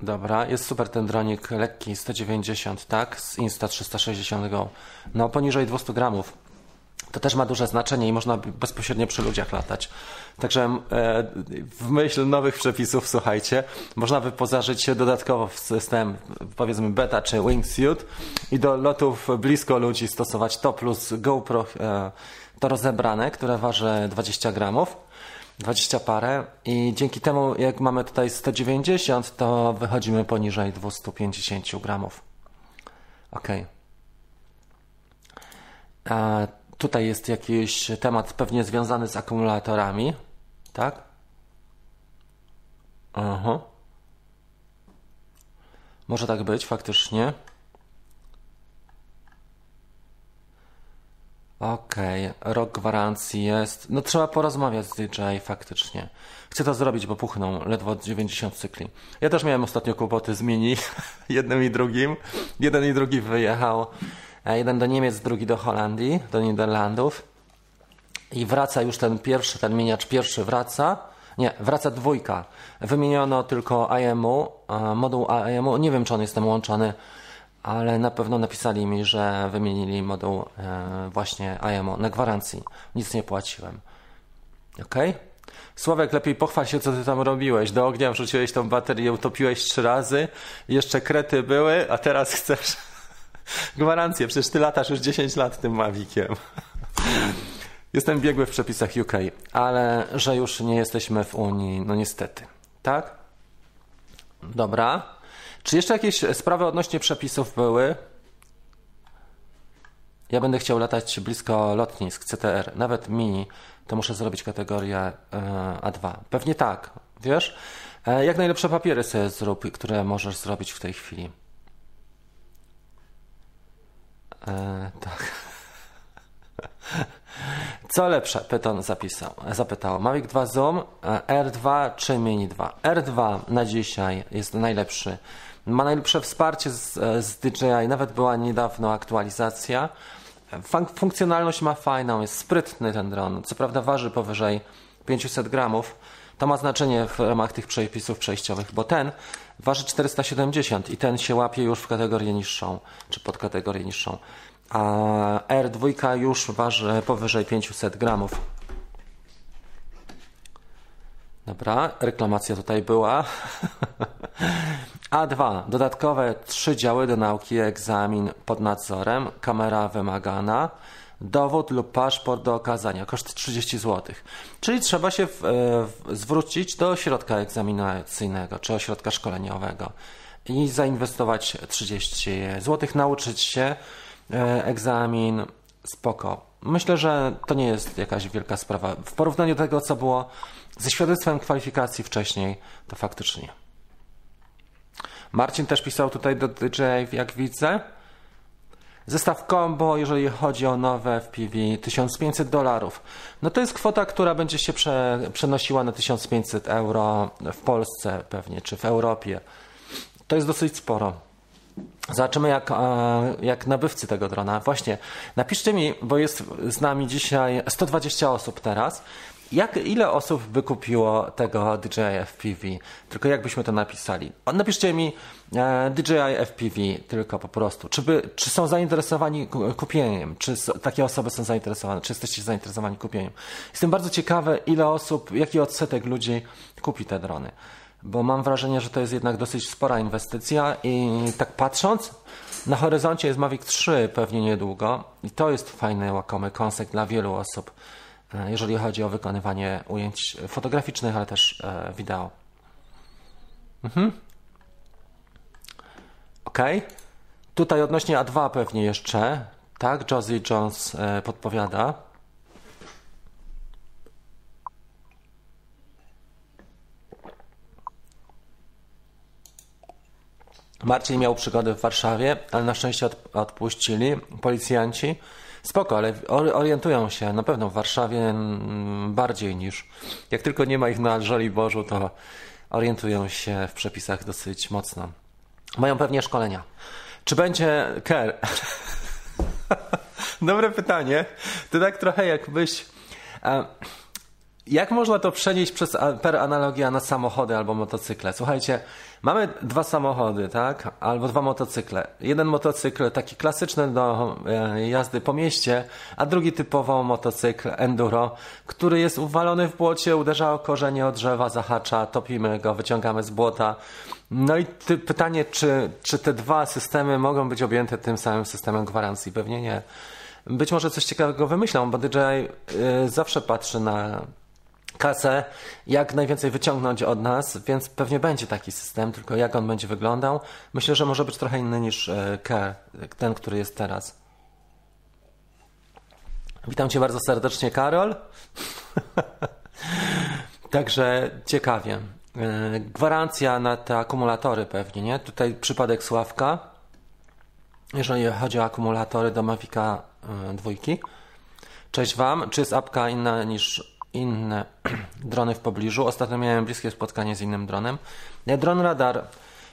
Dobra, jest super ten dronik, lekki, 190, tak? Z Insta 360 Go. No, poniżej 200 gramów To też ma duże znaczenie i można bezpośrednio przy ludziach latać. Także e, w myśl nowych przepisów, słuchajcie, można wyposażyć się dodatkowo w system, powiedzmy beta czy wingsuit i do lotów blisko ludzi stosować to plus GoPro, e, to rozebrane, które waży 20 gramów. 20 parę i dzięki temu jak mamy tutaj 190 to wychodzimy poniżej 250 gramów. Ok. A tutaj jest jakiś temat pewnie związany z akumulatorami, tak? Aha. Może tak być faktycznie. Okej, okay. rok gwarancji jest. No trzeba porozmawiać z DJ faktycznie. Chcę to zrobić, bo puchną ledwo 90 cykli. Ja też miałem ostatnio kłopoty z mini, jednym i drugim. Jeden i drugi wyjechał. Jeden do Niemiec, drugi do Holandii, do Niderlandów. I wraca już ten pierwszy, ten miniacz pierwszy wraca. Nie, wraca dwójka. Wymieniono tylko IMU, moduł IMU. Nie wiem, czy on jest tam łączony ale na pewno napisali mi, że wymienili moduł e, właśnie IMO na gwarancji. Nic nie płaciłem. Ok? Sławek, lepiej pochwal się, co ty tam robiłeś. Do ognia wrzuciłeś tą baterię, utopiłeś trzy razy, jeszcze krety były, a teraz chcesz gwarancję. Przecież ty latasz już 10 lat tym Maviciem. Jestem biegły w przepisach UK, ale że już nie jesteśmy w Unii, no niestety. Tak? Dobra. Czy jeszcze jakieś sprawy odnośnie przepisów były? Ja będę chciał latać blisko lotnisk CTR, nawet mini, to muszę zrobić kategorię e, A2. Pewnie tak, wiesz? E, jak najlepsze papiery sobie zrób, które możesz zrobić w tej chwili. E, tak. Co lepsze? Pyton zapisał, zapytał. Mavic 2 Zoom, R2 czy Mini 2? R2 na dzisiaj jest najlepszy ma najlepsze wsparcie z, z DJI, nawet była niedawno aktualizacja. funkcjonalność ma fajną, jest sprytny ten dron. Co prawda waży powyżej 500 gramów. To ma znaczenie w ramach tych przepisów przejściowych, bo ten waży 470 i ten się łapie już w kategorię niższą, czy pod kategorię niższą. A R2 już waży powyżej 500 gramów. Dobra, reklamacja tutaj była. A2. Dodatkowe trzy działy do nauki egzamin pod nadzorem, kamera wymagana, dowód lub paszport do okazania, koszt 30 zł. Czyli trzeba się w, w, zwrócić do ośrodka egzaminacyjnego czy ośrodka szkoleniowego i zainwestować 30 zł, nauczyć się e, egzamin spoko. Myślę, że to nie jest jakaś wielka sprawa. W porównaniu do tego, co było ze świadectwem kwalifikacji wcześniej, to faktycznie. Marcin też pisał tutaj do DJ, jak widzę. Zestaw combo, jeżeli chodzi o nowe FPV, 1500 dolarów. No to jest kwota, która będzie się prze, przenosiła na 1500 euro w Polsce pewnie, czy w Europie. To jest dosyć sporo. Zobaczymy, jak, jak nabywcy tego drona. Właśnie, napiszcie mi, bo jest z nami dzisiaj 120 osób teraz. Jak, ile osób by kupiło tego DJI FPV? Tylko jakbyśmy to napisali? Napiszcie mi e, DJI FPV tylko po prostu. Czy, by, czy są zainteresowani kupieniem? Czy takie osoby są zainteresowane? Czy jesteście zainteresowani kupieniem? Jestem bardzo ciekawy, ile osób, jaki odsetek ludzi kupi te drony. Bo mam wrażenie, że to jest jednak dosyć spora inwestycja i tak patrząc, na horyzoncie jest Mavic 3 pewnie niedługo i to jest fajny, łakomy kąsek dla wielu osób. E, jeżeli chodzi o wykonywanie ujęć fotograficznych, ale też e, wideo. Mhm. Ok. Tutaj odnośnie A2 pewnie jeszcze, tak? Josie Jones e, podpowiada. Marcin miał przygody w Warszawie, ale na szczęście odpuścili policjanci. Spoko, ale orientują się na pewno w Warszawie bardziej niż. Jak tylko nie ma ich na Żoliborzu, to orientują się w przepisach dosyć mocno. Mają pewnie szkolenia. Czy będzie care? Dobre pytanie. To tak trochę jakbyś. Jak można to przenieść przez, per analogia na samochody albo motocykle? Słuchajcie, mamy dwa samochody, tak? Albo dwa motocykle. Jeden motocykl taki klasyczny do e, jazdy po mieście, a drugi typowo motocykl enduro, który jest uwalony w błocie, uderza o korzenie od drzewa, zahacza, topimy go, wyciągamy z błota. No i ty, pytanie, czy, czy te dwa systemy mogą być objęte tym samym systemem gwarancji? Pewnie nie. Być może coś ciekawego wymyślą, bo DJI y, zawsze patrzy na kasę, jak najwięcej wyciągnąć od nas, więc pewnie będzie taki system, tylko jak on będzie wyglądał, myślę, że może być trochę inny niż Care, ten, który jest teraz. Witam Cię bardzo serdecznie, Karol. Także ciekawie. Y, gwarancja na te akumulatory pewnie, nie? Tutaj przypadek Sławka. Jeżeli chodzi o akumulatory do Mavica E, dwójki. Cześć Wam. Czy jest apka inna niż inne drony w pobliżu? Ostatnio miałem bliskie spotkanie z innym dronem. Dron radar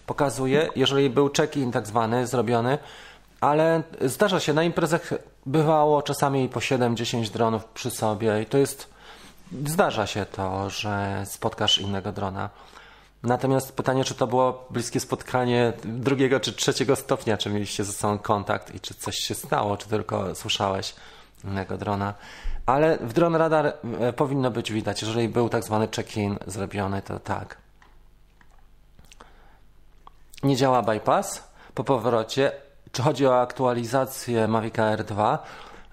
pokazuje, jeżeli był check-in tak zwany zrobiony, ale zdarza się, na imprezach bywało czasami po 7-10 dronów przy sobie i to jest, zdarza się to, że spotkasz innego drona. Natomiast pytanie, czy to było bliskie spotkanie drugiego czy trzeciego stopnia, czy mieliście ze sobą kontakt i czy coś się stało, czy tylko słyszałeś innego drona. Ale w dron radar e, powinno być widać, jeżeli był tak zwany check-in zrobiony, to tak. Nie działa bypass po powrocie. Czy chodzi o aktualizację Mavic Air 2?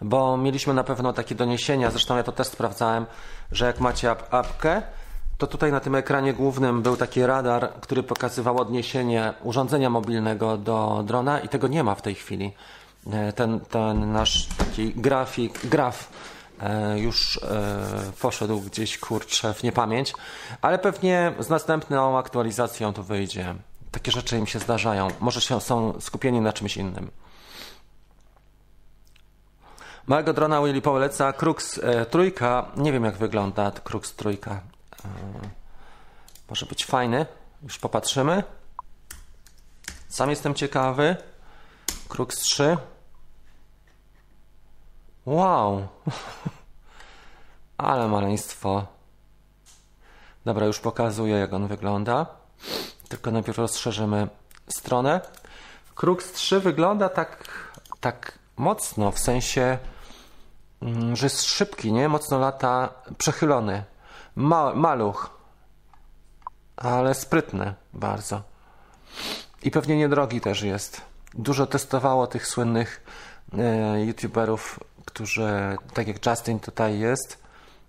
Bo mieliśmy na pewno takie doniesienia, zresztą ja to też sprawdzałem, że jak macie apkę, to tutaj na tym ekranie głównym był taki radar, który pokazywał odniesienie urządzenia mobilnego do drona i tego nie ma w tej chwili. E, ten, ten nasz taki grafik, graf już e, poszedł gdzieś kurczę w niepamięć, ale pewnie z następną aktualizacją to wyjdzie. Takie rzeczy im się zdarzają. Może się, są skupieni na czymś innym. Małego drona Willy poleca Crux e, trójka. Nie wiem jak wygląda Crux trójka. E, może być fajny. Już popatrzymy. Sam jestem ciekawy. Krux 3. Wow. Ale maleństwo. Dobra, już pokazuję jak on wygląda. Tylko najpierw rozszerzymy stronę. Krux 3 wygląda tak, tak mocno, w sensie, mm, że jest szybki, nie? Mocno lata, przechylony. Ma, maluch, ale sprytny bardzo. I pewnie niedrogi też jest. Dużo testowało tych słynnych e, youtuberów, którzy, tak jak Justin tutaj jest,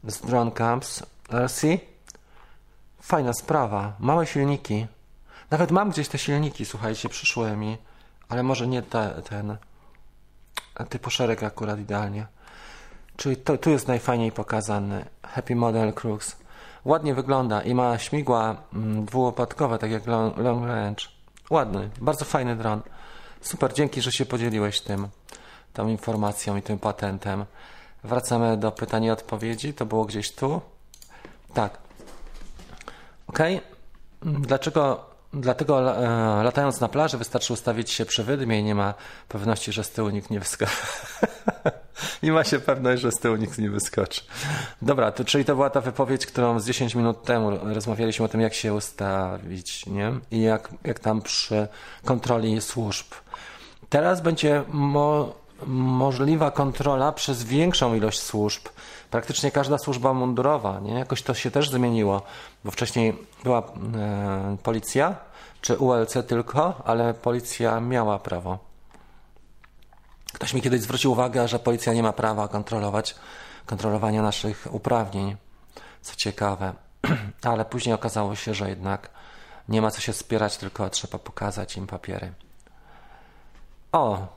z Drone Camps RC. Fajna sprawa. Małe silniki. Nawet mam gdzieś te silniki, słuchajcie, przyszły mi, ale może nie te, ten typu szereg akurat idealnie. Czyli to, tu jest najfajniej pokazany Happy Model Crux. Ładnie wygląda i ma śmigła mm, dwułopatkowe, tak jak long, long Range. Ładny, bardzo fajny dron. Super, dzięki, że się podzieliłeś tym, tą informacją i tym patentem. Wracamy do pytań i odpowiedzi. To było gdzieś tu. Tak. Ok. Dlaczego Dlatego e, latając na plaży wystarczy ustawić się przy wydmie i nie ma pewności, że z tyłu nikt nie wyskoczy. nie ma się pewność, że z tyłu nikt nie wyskoczy. Dobra, to, czyli to była ta wypowiedź, którą z 10 minut temu rozmawialiśmy o tym, jak się ustawić, nie? I jak, jak tam przy kontroli służb. Teraz będzie mo możliwa kontrola przez większą ilość służb. Praktycznie każda służba mundurowa, nie? Jakoś to się też zmieniło, bo wcześniej była e, policja, czy ULC tylko, ale policja miała prawo. Ktoś mi kiedyś zwrócił uwagę, że policja nie ma prawa kontrolować kontrolowania naszych uprawnień. Co ciekawe, ale później okazało się, że jednak nie ma co się spierać, tylko trzeba pokazać im papiery. O,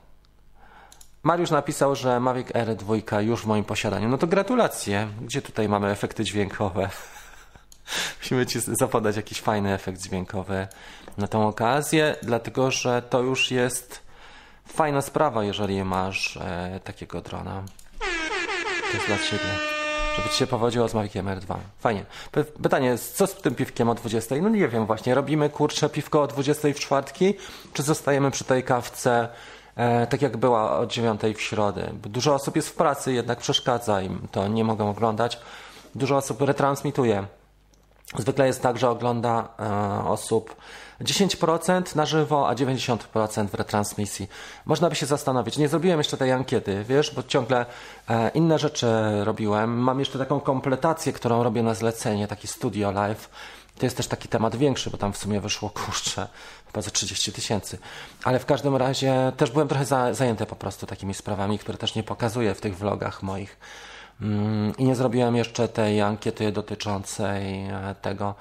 Mariusz napisał, że Mavic Air 2 już w moim posiadaniu. No to gratulacje. Gdzie tutaj mamy efekty dźwiękowe? Musimy Ci zapodać jakiś fajny efekt dźwiękowy na tą okazję, dlatego że to już jest fajna sprawa, jeżeli masz e, takiego drona. To jest dla Ciebie. Żeby Ci się powodziło z Maviciem R2. Fajnie. Pytanie, co z tym piwkiem o 20? No nie wiem właśnie. Robimy kurcze piwko o 20 w czwartki, czy zostajemy przy tej kawce tak jak była o dziewiątej w środę. Dużo osób jest w pracy, jednak przeszkadza im to, nie mogą oglądać. Dużo osób retransmituje. Zwykle jest tak, że ogląda e, osób 10% na żywo, a 90% w retransmisji. Można by się zastanowić. Nie zrobiłem jeszcze tej ankiety, wiesz, bo ciągle e, inne rzeczy robiłem. Mam jeszcze taką kompletację, którą robię na zlecenie, taki studio live. To jest też taki temat większy, bo tam w sumie wyszło, kurczę, chyba za 30 tysięcy. Ale w każdym razie też byłem trochę za, zajęty po prostu takimi sprawami, które też nie pokazuję w tych vlogach moich. Mm, I nie zrobiłem jeszcze tej ankiety dotyczącej e, tego,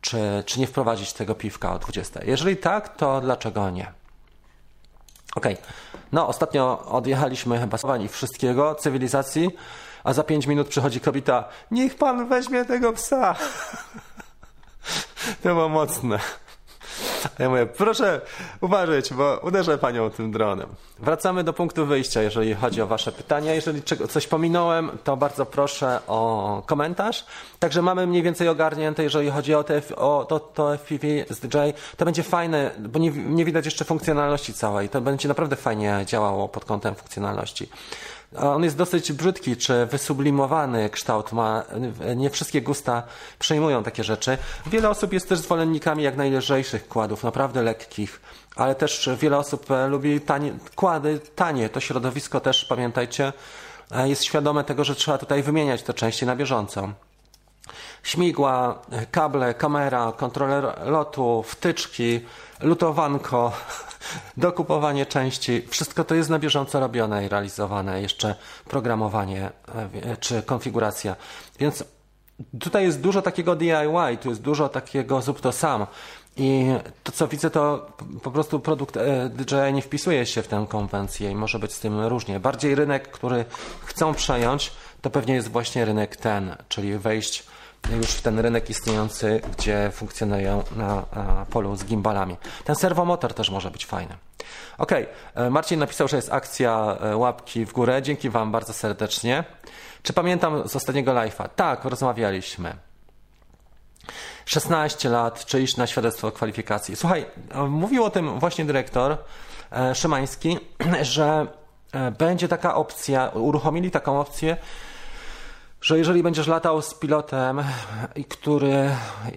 czy, czy nie wprowadzić tego piwka o 20. Jeżeli tak, to dlaczego nie? Okej. No, ostatnio odjechaliśmy chyba i wszystkiego, cywilizacji, a za 5 minut przychodzi kobieta. Niech pan weźmie tego psa. to było mocne. Ja mówię, proszę uważać, bo uderzę panią tym dronem. Wracamy do punktu wyjścia, jeżeli chodzi o wasze pytania. Jeżeli coś pominąłem, to bardzo proszę o komentarz. Także mamy mniej więcej ogarnięte, jeżeli chodzi o, te, o to, to FPV z DJ. To będzie fajne, bo nie, nie widać jeszcze funkcjonalności całej. To będzie naprawdę fajnie działało pod kątem funkcjonalności. On jest dosyć brzydki, czy wysublimowany kształt ma. Nie wszystkie gusta przejmują takie rzeczy. Wiele osób jest też zwolennikami jak najlżejszych kładów, naprawdę lekkich, ale też wiele osób e, lubi tanie, kłady tanie. To środowisko też, pamiętajcie, e, jest świadome tego, że trzeba tutaj wymieniać te części na bieżąco. Śmigła, kable, kamera, kontroler lotu, wtyczki, lutowanko, dokupowanie części, wszystko to jest na bieżąco robione i realizowane, jeszcze programowanie e, czy konfiguracja. Więc tutaj jest dużo takiego DIY, tu jest dużo takiego zrób to sam. I to, co widzę, to po prostu produkt e, DJI nie wpisuje się w tę konwencję i może być z tym różnie. Bardziej rynek, który chcą przejąć, to pewnie jest właśnie rynek ten, czyli wejść już w ten rynek istniejący, gdzie funkcjonują na polu z gimbalami. Ten serwomotor też może być fajny. Ok, e, Marcin napisał, że jest akcja e, łapki w górę. Dzięki Wam bardzo serdecznie. Czy pamiętam z ostatniego live'a? Tak, rozmawialiśmy. 16 lat, czy iść na świadectwo kwalifikacji. Słuchaj, e, mówił o tym właśnie dyrektor Szymański, że będzie taka opcja, uruchomili taką opcję, że jeżeli będziesz latał z pilotem, który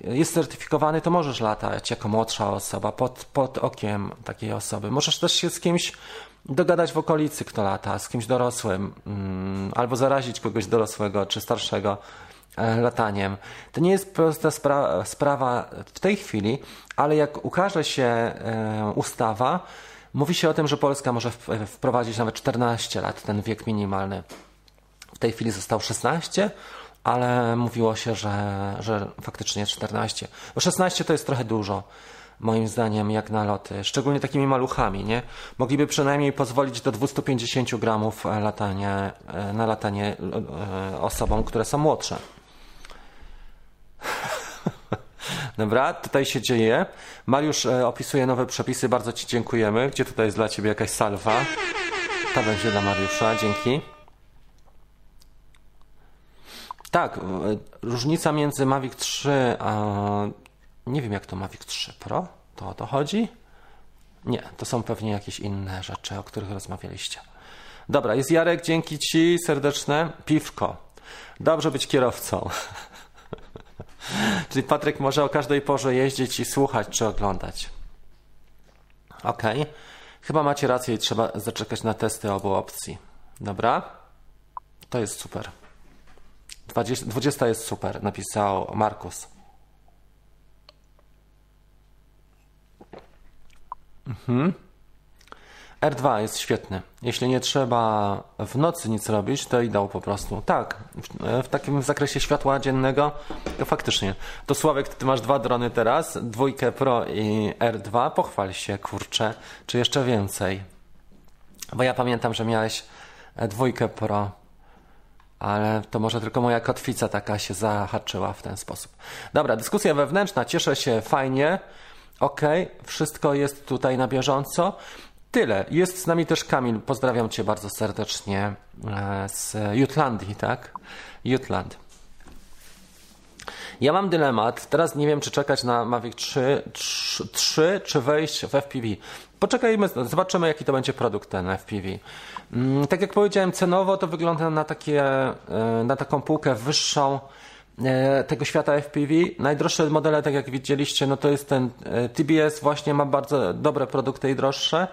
jest certyfikowany, to możesz latać jako młodsza osoba pod, pod okiem takiej osoby. Możesz też się z kimś dogadać w okolicy, kto lata, z kimś dorosłym, mm, albo zarazić kogoś dorosłego czy starszego e, lataniem. To nie jest prosta spra sprawa w tej chwili, ale jak ukaże się e, ustawa, mówi się o tym, że Polska może wprowadzić nawet 14 lat, ten wiek minimalny. W tej chwili został 16, ale mówiło się, że, że faktycznie 14. Bo 16 to jest trochę dużo, moim zdaniem, jak na loty. Szczególnie takimi maluchami, nie? Mogliby przynajmniej pozwolić do 250 gramów latania, na latanie e, osobom, które są młodsze. Dobra, tutaj się dzieje. Mariusz e, opisuje nowe przepisy, bardzo Ci dziękujemy. Gdzie tutaj jest dla Ciebie jakaś salwa? Ta będzie dla Mariusza, dzięki. Tak, różnica między Mavic 3 a nie wiem jak to Mavic 3 Pro, to o to chodzi? Nie, to są pewnie jakieś inne rzeczy, o których rozmawialiście. Dobra, jest Jarek, dzięki Ci serdeczne. Piwko. Dobrze być kierowcą. Czyli Patryk może o każdej porze jeździć i słuchać czy oglądać. Ok. Chyba macie rację i trzeba zaczekać na testy obu opcji. Dobra? To jest super. 20, 20 jest super, napisał Markus. Mhm. R2 jest świetny. Jeśli nie trzeba w nocy nic robić, to idą po prostu. Tak, w, w takim zakresie światła dziennego to faktycznie. To Sławek, ty masz dwa drony teraz, dwójkę Pro i R2. Pochwal się, kurczę, czy jeszcze więcej. Bo ja pamiętam, że miałeś dwójkę Pro ale to może tylko moja kotwica taka się zahaczyła w ten sposób. Dobra, dyskusja wewnętrzna, cieszę się, fajnie. Ok, wszystko jest tutaj na bieżąco. Tyle. Jest z nami też Kamil. Pozdrawiam Cię bardzo serdecznie e, z Jutlandii, tak? Jutland. Ja mam dylemat. Teraz nie wiem, czy czekać na Mavic 3, 3, 3 czy wejść w FPV. Poczekajmy, zobaczymy, jaki to będzie produkt ten FPV. Mm, tak jak powiedziałem, cenowo to wygląda na, takie, e, na taką półkę wyższą e, tego świata FPV. Najdroższe modele, tak jak widzieliście, no to jest ten e, TBS, właśnie ma bardzo dobre produkty i droższe,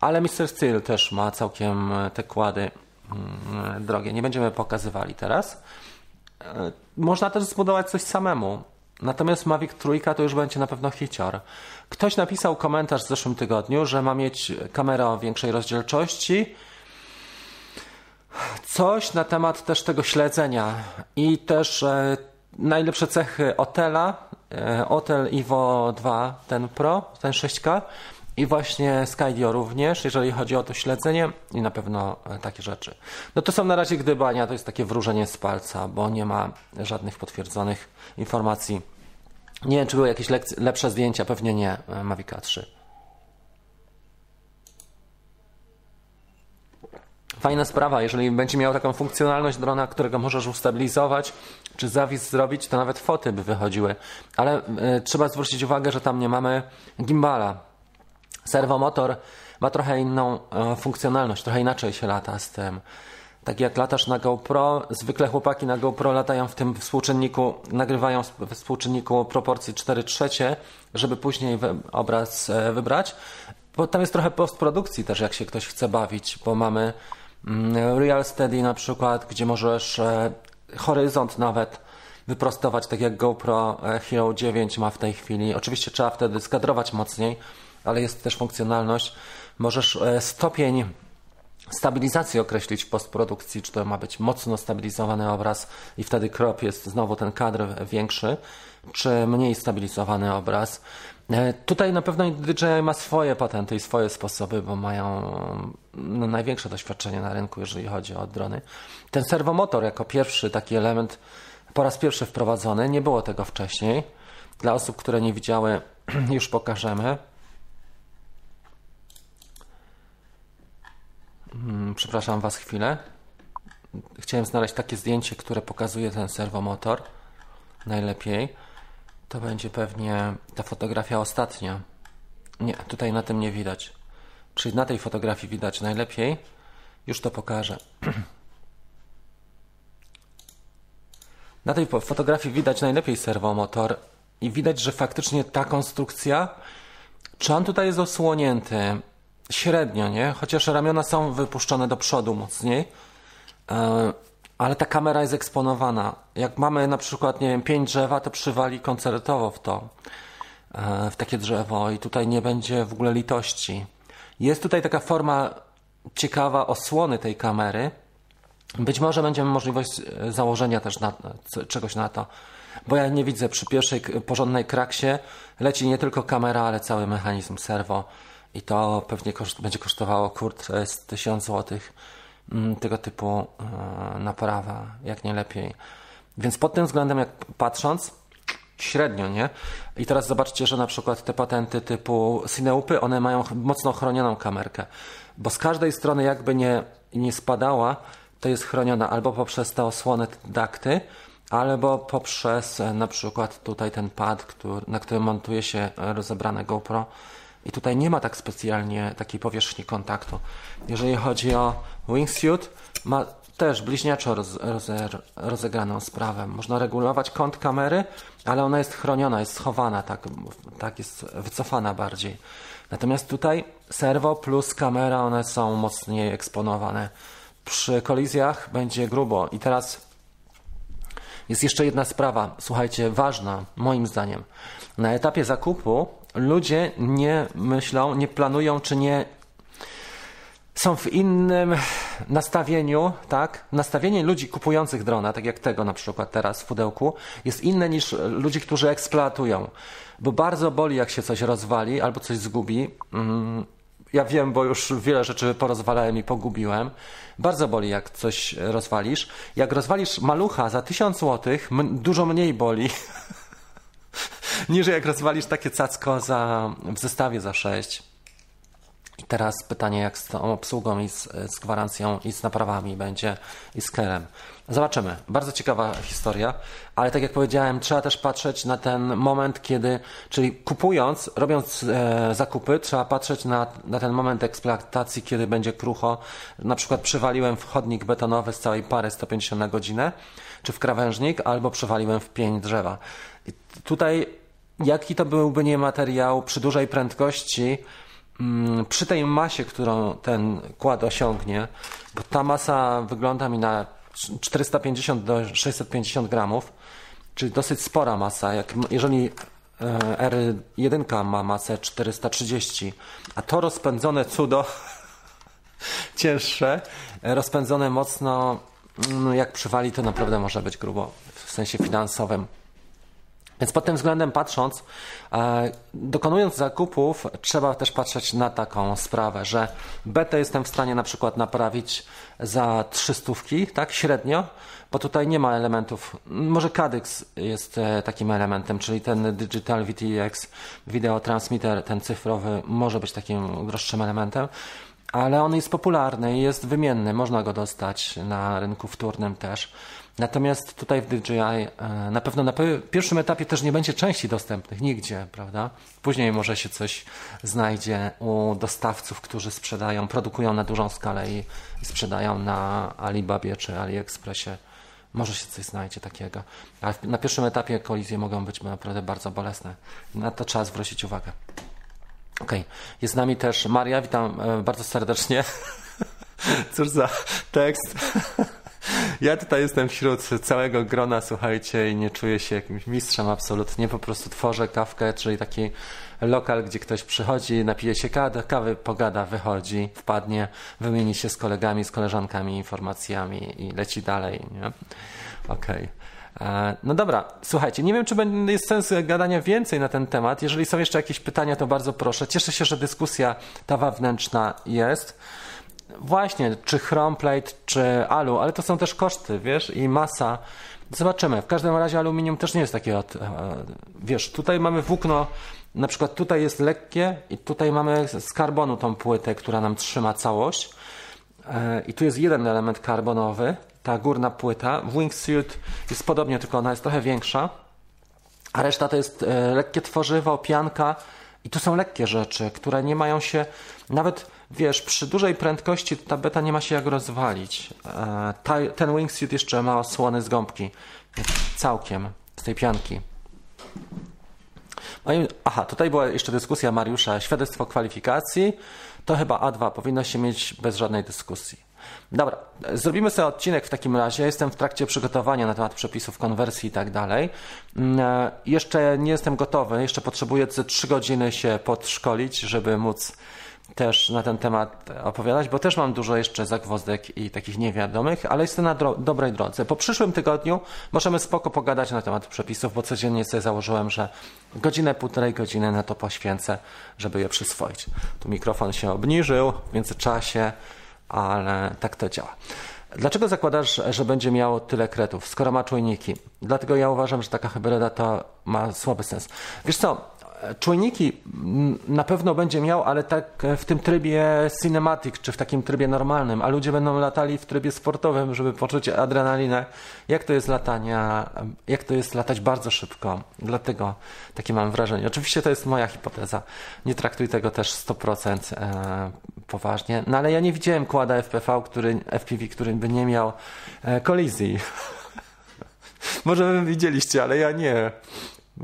ale Mr. Steel też ma całkiem te kłady mm, drogie. Nie będziemy pokazywali teraz. Można też zbudować coś samemu. Natomiast Mavic Trójka to już będzie na pewno hicior. Ktoś napisał komentarz w zeszłym tygodniu, że ma mieć kamerę o większej rozdzielczości. Coś na temat też tego śledzenia i też e, najlepsze cechy Otela, e, Otel Evo 2, ten Pro, ten 6K i właśnie Skydio również, jeżeli chodzi o to śledzenie i na pewno e, takie rzeczy. No to są na razie gdybania, to jest takie wróżenie z palca, bo nie ma żadnych potwierdzonych informacji. Nie wiem, czy były jakieś lepsze zdjęcia, pewnie nie, e, Mavic 3. Fajna sprawa, jeżeli będzie miał taką funkcjonalność drona, którego możesz ustabilizować, czy zawis zrobić, to nawet foty by wychodziły. Ale y, trzeba zwrócić uwagę, że tam nie mamy gimbala. Serwomotor ma trochę inną y, funkcjonalność, trochę inaczej się lata z tym. Tak jak latasz na GoPro, zwykle chłopaki na GoPro latają w tym współczynniku, nagrywają w współczynniku proporcji 4 trzecie, żeby później obraz e, wybrać. Bo tam jest trochę postprodukcji też, jak się ktoś chce bawić, bo mamy Real Steady na przykład, gdzie możesz e, horyzont nawet wyprostować, tak jak GoPro e, Hero 9 ma w tej chwili. Oczywiście trzeba wtedy skadrować mocniej, ale jest też funkcjonalność. Możesz stopień stabilizację określić w postprodukcji, czy to ma być mocno stabilizowany obraz i wtedy crop jest znowu ten kadr większy, czy mniej stabilizowany obraz. E, tutaj na pewno DJI ma swoje patenty i swoje sposoby, bo mają no, największe doświadczenie na rynku, jeżeli chodzi o drony. Ten serwomotor jako pierwszy taki element po raz pierwszy wprowadzony, nie było tego wcześniej. Dla osób, które nie widziały, już pokażemy. Hmm, przepraszam Was chwilę. Chciałem znaleźć takie zdjęcie, które pokazuje ten serwomotor. Najlepiej. To będzie pewnie ta fotografia ostatnia. Nie, tutaj na tym nie widać. Czyli na tej fotografii widać najlepiej. Już to pokażę. Na tej fotografii widać najlepiej serwomotor i widać, że faktycznie ta konstrukcja, czy on tutaj jest osłonięty, średnio, nie? Chociaż ramiona są wypuszczone do przodu mocniej, e, ale ta kamera jest eksponowana. Jak mamy na przykład, nie wiem, pięć drzewa, to przywali koncertowo w to, e, w takie drzewo i tutaj nie będzie w ogóle litości. Jest tutaj taka forma ciekawa osłony tej kamery. Być może będziemy możliwość e, założenia też na, czegoś na to, bo ja nie widzę przy pierwszej porządnej kraksie leci nie tylko kamera, ale cały mechanizm serwo i to pewnie koszt, będzie kosztowało kurczę z 1000 zł mm, tego typu e, naprawa, jak nie lepiej. Więc pod tym względem, jak patrząc, średnio, nie? I teraz zobaczcie, że na przykład te patenty typu Cineupy, one mają mocno chronioną kamerkę, bo z każdej strony jakby nie, nie spadała, to jest chroniona albo poprzez te osłony dakty, albo poprzez e, na przykład tutaj ten pad, który, na którym montuje się rozebrane GoPro, i tutaj nie ma tak specjalnie takiej powierzchni kontaktu. Jeżeli chodzi o wingsuit, ma też bliźniaczo roz, rozegraną sprawę. Można regulować kąt kamery, ale ona jest chroniona, jest schowana, tak, tak jest wycofana bardziej. Natomiast tutaj serwo plus kamera, one są mocniej eksponowane. Przy kolizjach będzie grubo. I teraz jest jeszcze jedna sprawa, słuchajcie, ważna moim zdaniem. Na etapie zakupu ludzie nie myślą, nie planują, czy nie są w innym nastawieniu, tak? Nastawienie ludzi kupujących drona, tak jak tego na przykład teraz w pudełku, jest inne niż ludzi, którzy eksploatują. Bo bardzo boli, jak się coś rozwali albo coś zgubi. Mm, ja wiem, bo już wiele rzeczy porozwalałem i pogubiłem. Bardzo boli, jak coś rozwalisz. Jak rozwalisz malucha za tysiąc złotych, dużo mniej boli niż jak rozwalisz takie cacko za, w zestawie za 6. Teraz pytanie, jak z tą obsługą i z, z gwarancją i z naprawami będzie i z kerem. Zobaczymy. Bardzo ciekawa historia, ale tak jak powiedziałem, trzeba też patrzeć na ten moment, kiedy, czyli kupując, robiąc e, zakupy, trzeba patrzeć na, na ten moment eksploatacji, kiedy będzie krucho. Na przykład przywaliłem w chodnik betonowy z całej pary 150 na godzinę, czy w krawężnik, albo przywaliłem w pień drzewa. I tutaj, jaki to byłby nie materiał przy dużej prędkości, mm, przy tej masie, którą ten kład osiągnie, bo ta masa wygląda mi na 450 do 650 gramów, czyli dosyć spora masa. Jak, jeżeli e, R1 ma masę 430, a to rozpędzone cudo cięższe, rozpędzone mocno, no jak przywali, to naprawdę może być grubo w sensie finansowym. Więc pod tym względem patrząc, e, dokonując zakupów, trzeba też patrzeć na taką sprawę, że betę jestem w stanie na przykład naprawić za 300, tak, średnio, bo tutaj nie ma elementów, może Cadyx jest e, takim elementem, czyli ten Digital VTX Video Transmitter, ten cyfrowy, może być takim droższym elementem, ale on jest popularny i jest wymienny, można go dostać na rynku wtórnym też. Natomiast tutaj w DJI e, na pewno na pierwszym etapie też nie będzie części dostępnych nigdzie, prawda? Później może się coś znajdzie u dostawców, którzy sprzedają, produkują na dużą skalę i, i sprzedają na Alibabie czy AliExpressie. Może się coś znajdzie takiego. Ale na pierwszym etapie kolizje mogą być naprawdę bardzo bolesne. Na to trzeba zwrócić uwagę. Okej, okay. jest z nami też Maria, witam e, bardzo serdecznie. Cóż za tekst. Ja tutaj jestem wśród całego grona, słuchajcie, i nie czuję się jakimś mistrzem absolutnie. Po prostu tworzę kawkę, czyli taki lokal, gdzie ktoś przychodzi, napije się kawy, pogada, wychodzi, wpadnie, wymieni się z kolegami, z koleżankami informacjami i leci dalej. Okej. Okay. E, no dobra, słuchajcie, nie wiem, czy jest sens gadania więcej na ten temat. Jeżeli są jeszcze jakieś pytania, to bardzo proszę. Cieszę się, że dyskusja ta wewnętrzna jest. Właśnie, czy chromeplate, czy alu, ale to są też koszty, wiesz, i masa. Zobaczymy. W każdym razie aluminium też nie jest takie e, wiesz, tutaj mamy włókno, na przykład tutaj jest lekkie i tutaj mamy z karbonu tą płytę, która nam trzyma całość. E, I tu jest jeden element karbonowy, ta górna płyta. Wingsuit jest podobnie, tylko ona jest trochę większa. A reszta to jest e, lekkie tworzywo, pianka. I to są lekkie rzeczy, które nie mają się nawet wiesz, przy dużej prędkości ta beta nie ma się jak rozwalić. E, ta, ten wingsuit jeszcze ma osłony z gąbki. Całkiem. Z tej pianki. Aha, tutaj była jeszcze dyskusja Mariusza. Świadectwo kwalifikacji to chyba A2 powinno się mieć bez żadnej dyskusji. Dobra, zrobimy sobie odcinek w takim razie. Jestem w trakcie przygotowania na temat przepisów konwersji i tak dalej. Mm, e, jeszcze nie jestem gotowy, jeszcze potrzebuję ze 3 godziny się podszkolić, żeby móc też na ten temat opowiadać, bo też mam dużo jeszcze zagwozdek i takich niewiadomych, ale jestem na dro dobrej drodze. Po przyszłym tygodniu możemy spoko pogadać na temat przepisów, bo codziennie sobie założyłem, że godzinę, półtorej godziny na to poświęcę, żeby je przyswoić. Tu mikrofon się obniżył w międzyczasie, ale tak to działa. Dlaczego zakładasz, że będzie miało tyle kretów, skoro ma czujniki? Dlatego ja uważam, że taka hybryda to ma słaby sens. Wiesz co, Czujniki na pewno będzie miał, ale tak w tym trybie cinematic, czy w takim trybie normalnym, a ludzie będą latali w trybie sportowym, żeby poczuć adrenalinę. Jak to jest latania, jak to jest latać bardzo szybko. Dlatego takie mam wrażenie. Oczywiście to jest moja hipoteza. Nie traktuj tego też 100% e, poważnie. No ale ja nie widziałem kłada FPV, który, FPV, który by nie miał e, kolizji. Może wy widzieliście, ale ja nie.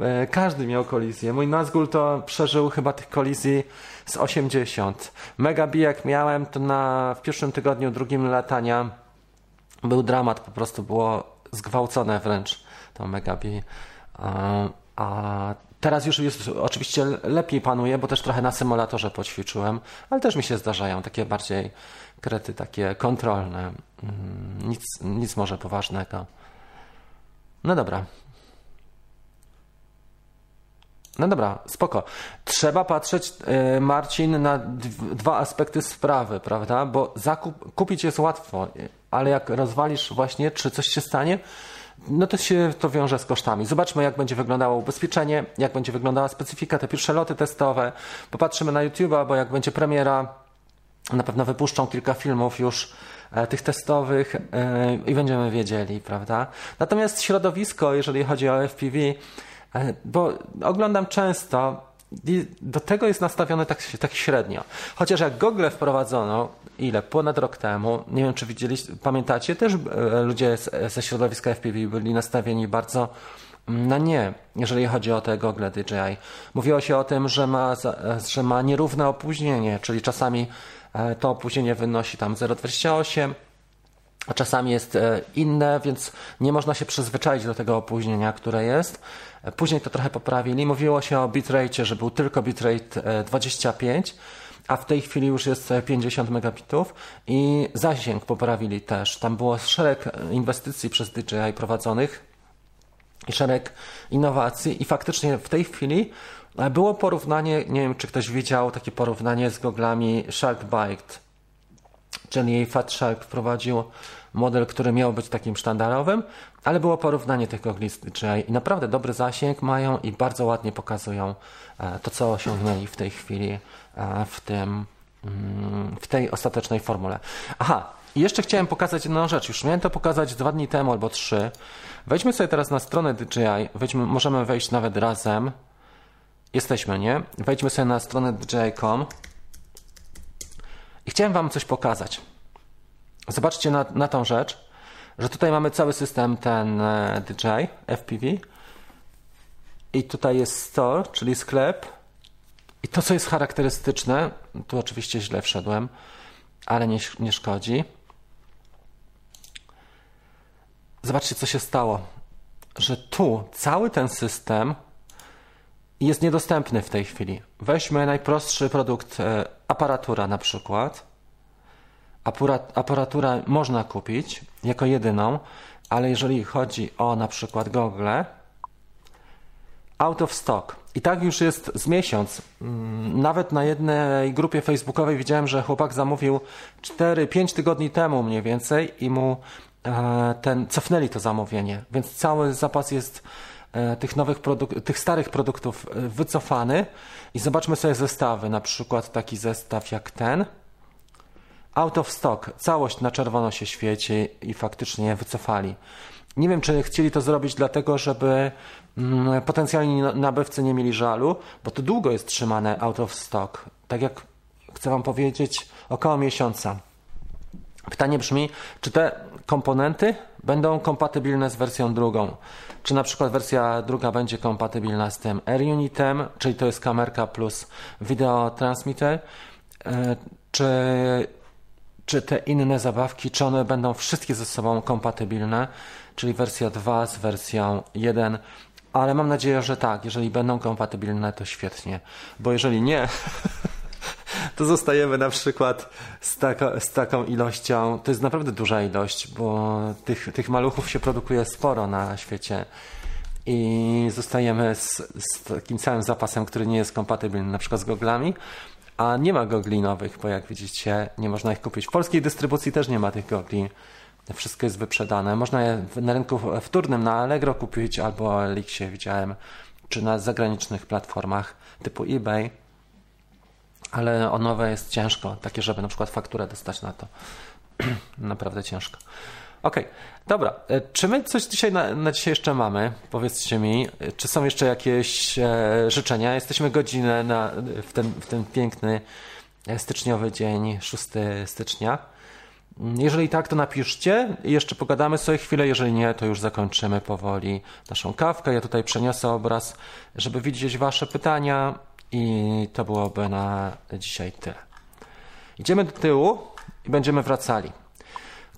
E, każdy miał kolizję. Mój Nazgul to przeżył chyba tych kolizji z 80. Mega jak miałem, to na, w pierwszym tygodniu, drugim latania był dramat, po prostu było zgwałcone wręcz to Mega A, a teraz już jest oczywiście lepiej panuje, bo też trochę na symulatorze poćwiczyłem, ale też mi się zdarzają takie bardziej krety, takie kontrolne. Mm, nic, nic może poważnego. No dobra, no dobra, spoko. Trzeba patrzeć, e, Marcin, na dwa aspekty sprawy, prawda? Bo zakup, kupić jest łatwo, ale jak rozwalisz właśnie, czy coś się stanie, no to się to wiąże z kosztami. Zobaczmy, jak będzie wyglądało ubezpieczenie, jak będzie wyglądała specyfika, te pierwsze loty testowe. Popatrzymy na YouTube'a, bo jak będzie premiera, Na pewno wypuszczą kilka filmów już e, tych testowych e, i będziemy wiedzieli, prawda? Natomiast środowisko, jeżeli chodzi o FPV, e, bo oglądam często, do tego jest nastawione tak, tak średnio. Chociaż jak Google wprowadzono, ile? Ponad rok temu, nie wiem czy widzieliście, pamiętacie, też ludzie ze środowiska FPV byli nastawieni bardzo na nie, jeżeli chodzi o te gogle DJI. Mówiło się o tym, że ma, że ma nierówne opóźnienie, czyli czasami e, to opóźnienie wynosi tam 0,28, a czasami jest e, inne, więc nie można się przyzwyczaić do tego opóźnienia, które jest. E, później to trochę poprawili. Mówiło się o bitrate, że był tylko bitrate 25, a w tej chwili już jest 50 megabitów i zasięg poprawili też. Tam było szereg inwestycji przez DJI prowadzonych i szereg innowacji i faktycznie w tej chwili e, było porównanie, nie wiem czy ktoś widział takie porównanie z goglami Sharkbite, czyli Fat Shark wprowadził model, który miał być takim sztandarowym, ale było porównanie tych gogli z DJI i naprawdę dobry zasięg mają i bardzo ładnie pokazują e, to, co osiągnęli w tej chwili e, w tym mm, w tej ostatecznej formule. Aha, i jeszcze chciałem pokazać jedną rzecz. Już miałem to pokazać dwa dni temu albo trzy. Wejdźmy sobie teraz na stronę DJI. Wejdźmy, możemy wejść nawet razem. Jesteśmy, nie? Wejdźmy sobie na stronę DJI.com. Chciałem Wam coś pokazać. Zobaczcie na, na tą rzecz, że tutaj mamy cały system ten e, DJI FPV. I tutaj jest store, czyli sklep. I to, co jest charakterystyczne, tu oczywiście źle wszedłem, ale nie, nie szkodzi. Zobaczcie, co się stało. Że tu cały ten system jest niedostępny w tej chwili. Weźmy najprostszy produkt, e, aparatura na przykład. Aparatura można kupić jako jedyną, ale jeżeli chodzi o na przykład gogle, out of stock. I tak już jest z miesiąc. Mm, nawet na jednej grupie facebookowej widziałem, że chłopak zamówił 4-5 tygodni temu mniej więcej i mu E, ten, cofnęli to zamówienie, więc cały zapas jest tych nowych produktów, tych starych produktów e, wycofany i zobaczmy sobie zestawy, na przykład taki zestaw jak ten. Out of stock, całość na czerwono się świeci i faktycznie wycofali. Nie wiem, czy chcieli to zrobić dlatego, żeby mm, potencjalni nabywcy nie mieli żalu, bo to długo jest trzymane out of stock. Tak jak chcę Wam powiedzieć, około miesiąca. Pytanie brzmi, czy te komponenty będą kompatybilne z wersją drugą? Czy na przykład wersja druga będzie kompatybilna z tym AirUnitem, czyli to jest kamerka plus video transmitter, e, czy, czy te inne zabawki, czy one będą wszystkie ze sobą kompatybilne, czyli wersja 2 z wersją 1, ale mam nadzieję, że tak. Jeżeli będą kompatybilne, to świetnie, bo jeżeli nie, to zostajemy na przykład z, z taką ilością. To jest naprawdę duża ilość, bo tych, tych maluchów się produkuje sporo na świecie i zostajemy z, z takim całym zapasem, który nie jest kompatybilny na przykład z goglami, a nie ma gogli nowych, bo jak widzicie nie można ich kupić. W polskiej dystrybucji też nie ma tych gogli. Wszystko jest wyprzedane. Można je na rynku wtórnym na Allegro kupić albo Elixie widziałem, czy na zagranicznych platformach typu eBay ale o nowe jest ciężko, takie, żeby na przykład fakturę dostać na to. Naprawdę ciężko. Okej, okay. dobra. E, czy my coś dzisiaj na, na, dzisiaj jeszcze mamy? Powiedzcie mi, e, czy są jeszcze jakieś e, życzenia? Jesteśmy godzinę na, w, ten, w ten piękny e, styczniowy dzień, 6 stycznia. Jeżeli tak, to napiszcie i jeszcze pogadamy sobie chwilę. Jeżeli nie, to już zakończymy powoli naszą kawkę. Ja tutaj przeniosę obraz, żeby widzieć Wasze pytania i to byłoby na dzisiaj tyle. Idziemy do tyłu i będziemy wracali.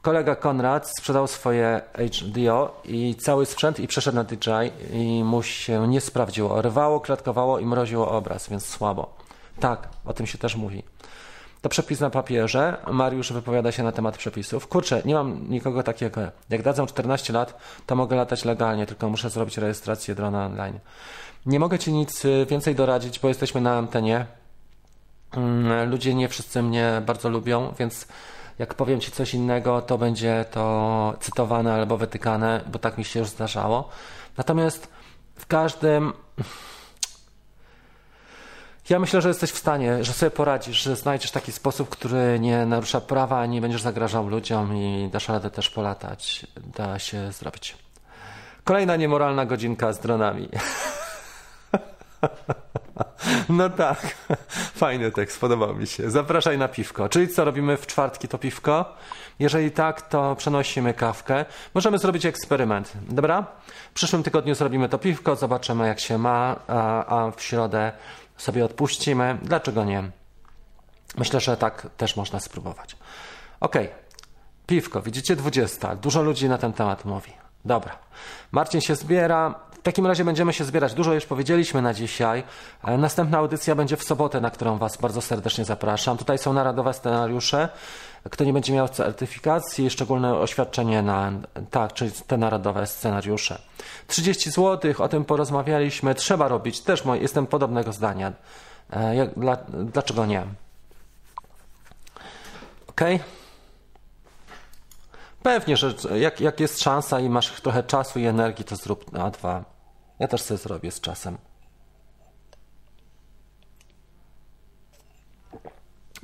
Kolega Konrad sprzedał swoje HDO i cały sprzęt i przeszedł na DJI i mu się nie sprawdziło. Rwało, klatkowało i mroziło obraz, więc słabo. Tak, o tym się też mówi. To przepis na papierze. Mariusz wypowiada się na temat przepisów. Kurczę, nie mam nikogo takiego. Jak dadzą 14 lat, to mogę latać legalnie, tylko muszę zrobić rejestrację drona online. Nie mogę Ci nic y, więcej doradzić, bo jesteśmy na antenie. Mm, ludzie nie wszyscy mnie bardzo lubią, więc jak powiem Ci coś innego, to będzie to cytowane albo wytykane, bo tak mi się już zdarzało. Natomiast w każdym. Ja myślę, że jesteś w stanie, że sobie poradzisz, że znajdziesz taki sposób, który nie narusza prawa, nie będziesz zagrażał ludziom i dasz radę też polatać. Da się zrobić. Kolejna niemoralna godzinka z dronami. No tak, fajny tekst, podobał mi się. Zapraszaj na piwko. Czyli co robimy w czwartki to piwko? Jeżeli tak, to przenosimy kawkę. Możemy zrobić eksperyment, dobra? W przyszłym tygodniu zrobimy to piwko, zobaczymy jak się ma, a, a w środę sobie odpuścimy. Dlaczego nie? Myślę, że tak też można spróbować. Ok, piwko, widzicie, 20. Dużo ludzi na ten temat mówi. Dobra. Marcin się zbiera. W takim razie będziemy się zbierać. Dużo już powiedzieliśmy na dzisiaj. E, następna audycja będzie w sobotę, na którą Was bardzo serdecznie zapraszam. Tutaj są narodowe scenariusze. Kto nie będzie miał certyfikacji, szczególne oświadczenie na, tak, czyli te narodowe scenariusze. 30 zł, o tym porozmawialiśmy. Trzeba robić. Też jestem podobnego zdania. E, jak, dla, dlaczego nie? Okay. Pewnie, że jak, jak jest szansa i masz trochę czasu i energii, to zrób na dwa. Ja też sobie zrobię z czasem.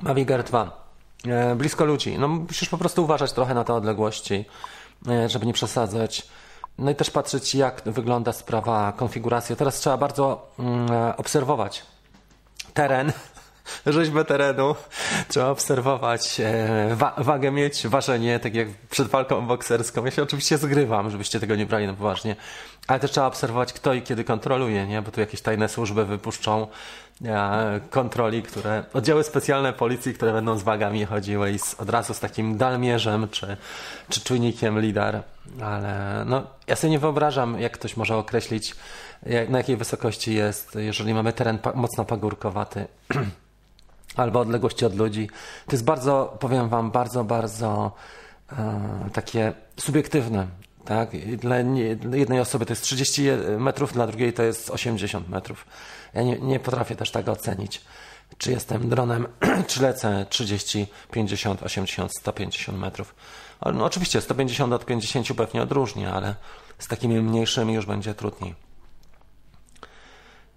Maviger 2. E, blisko ludzi. No musisz po prostu uważać trochę na te odległości, e, żeby nie przesadzać. No i też patrzeć, jak wygląda sprawa, konfiguracja. Teraz trzeba bardzo mm, e, obserwować teren, rzeźbę terenu. Trzeba obserwować, e, wa wagę mieć, ważenie, tak jak przed walką bokserską. Ja się oczywiście zgrywam, żebyście tego nie brali na poważnie, ale też trzeba obserwować, kto i kiedy kontroluje, nie? bo tu jakieś tajne służby wypuszczą e, kontroli, które, oddziały specjalne policji, które będą z wagami chodziły i z, od razu z takim dalmierzem czy, czy czujnikiem lidar. Ale no, ja sobie nie wyobrażam, jak ktoś może określić, jak, na jakiej wysokości jest, jeżeli mamy teren pa mocno pagórkowaty. albo odległości od ludzi. To jest bardzo, powiem Wam, bardzo, bardzo e, takie subiektywne. Tak? Dla jednej osoby to jest 30 metrów, dla drugiej to jest 80 metrów. Ja nie, nie potrafię też tego ocenić, czy jestem dronem, czy lecę 30, 50, 80, 150 metrów. No, oczywiście 150 od 50 pewnie odróżnie, ale z takimi mniejszymi już będzie trudniej.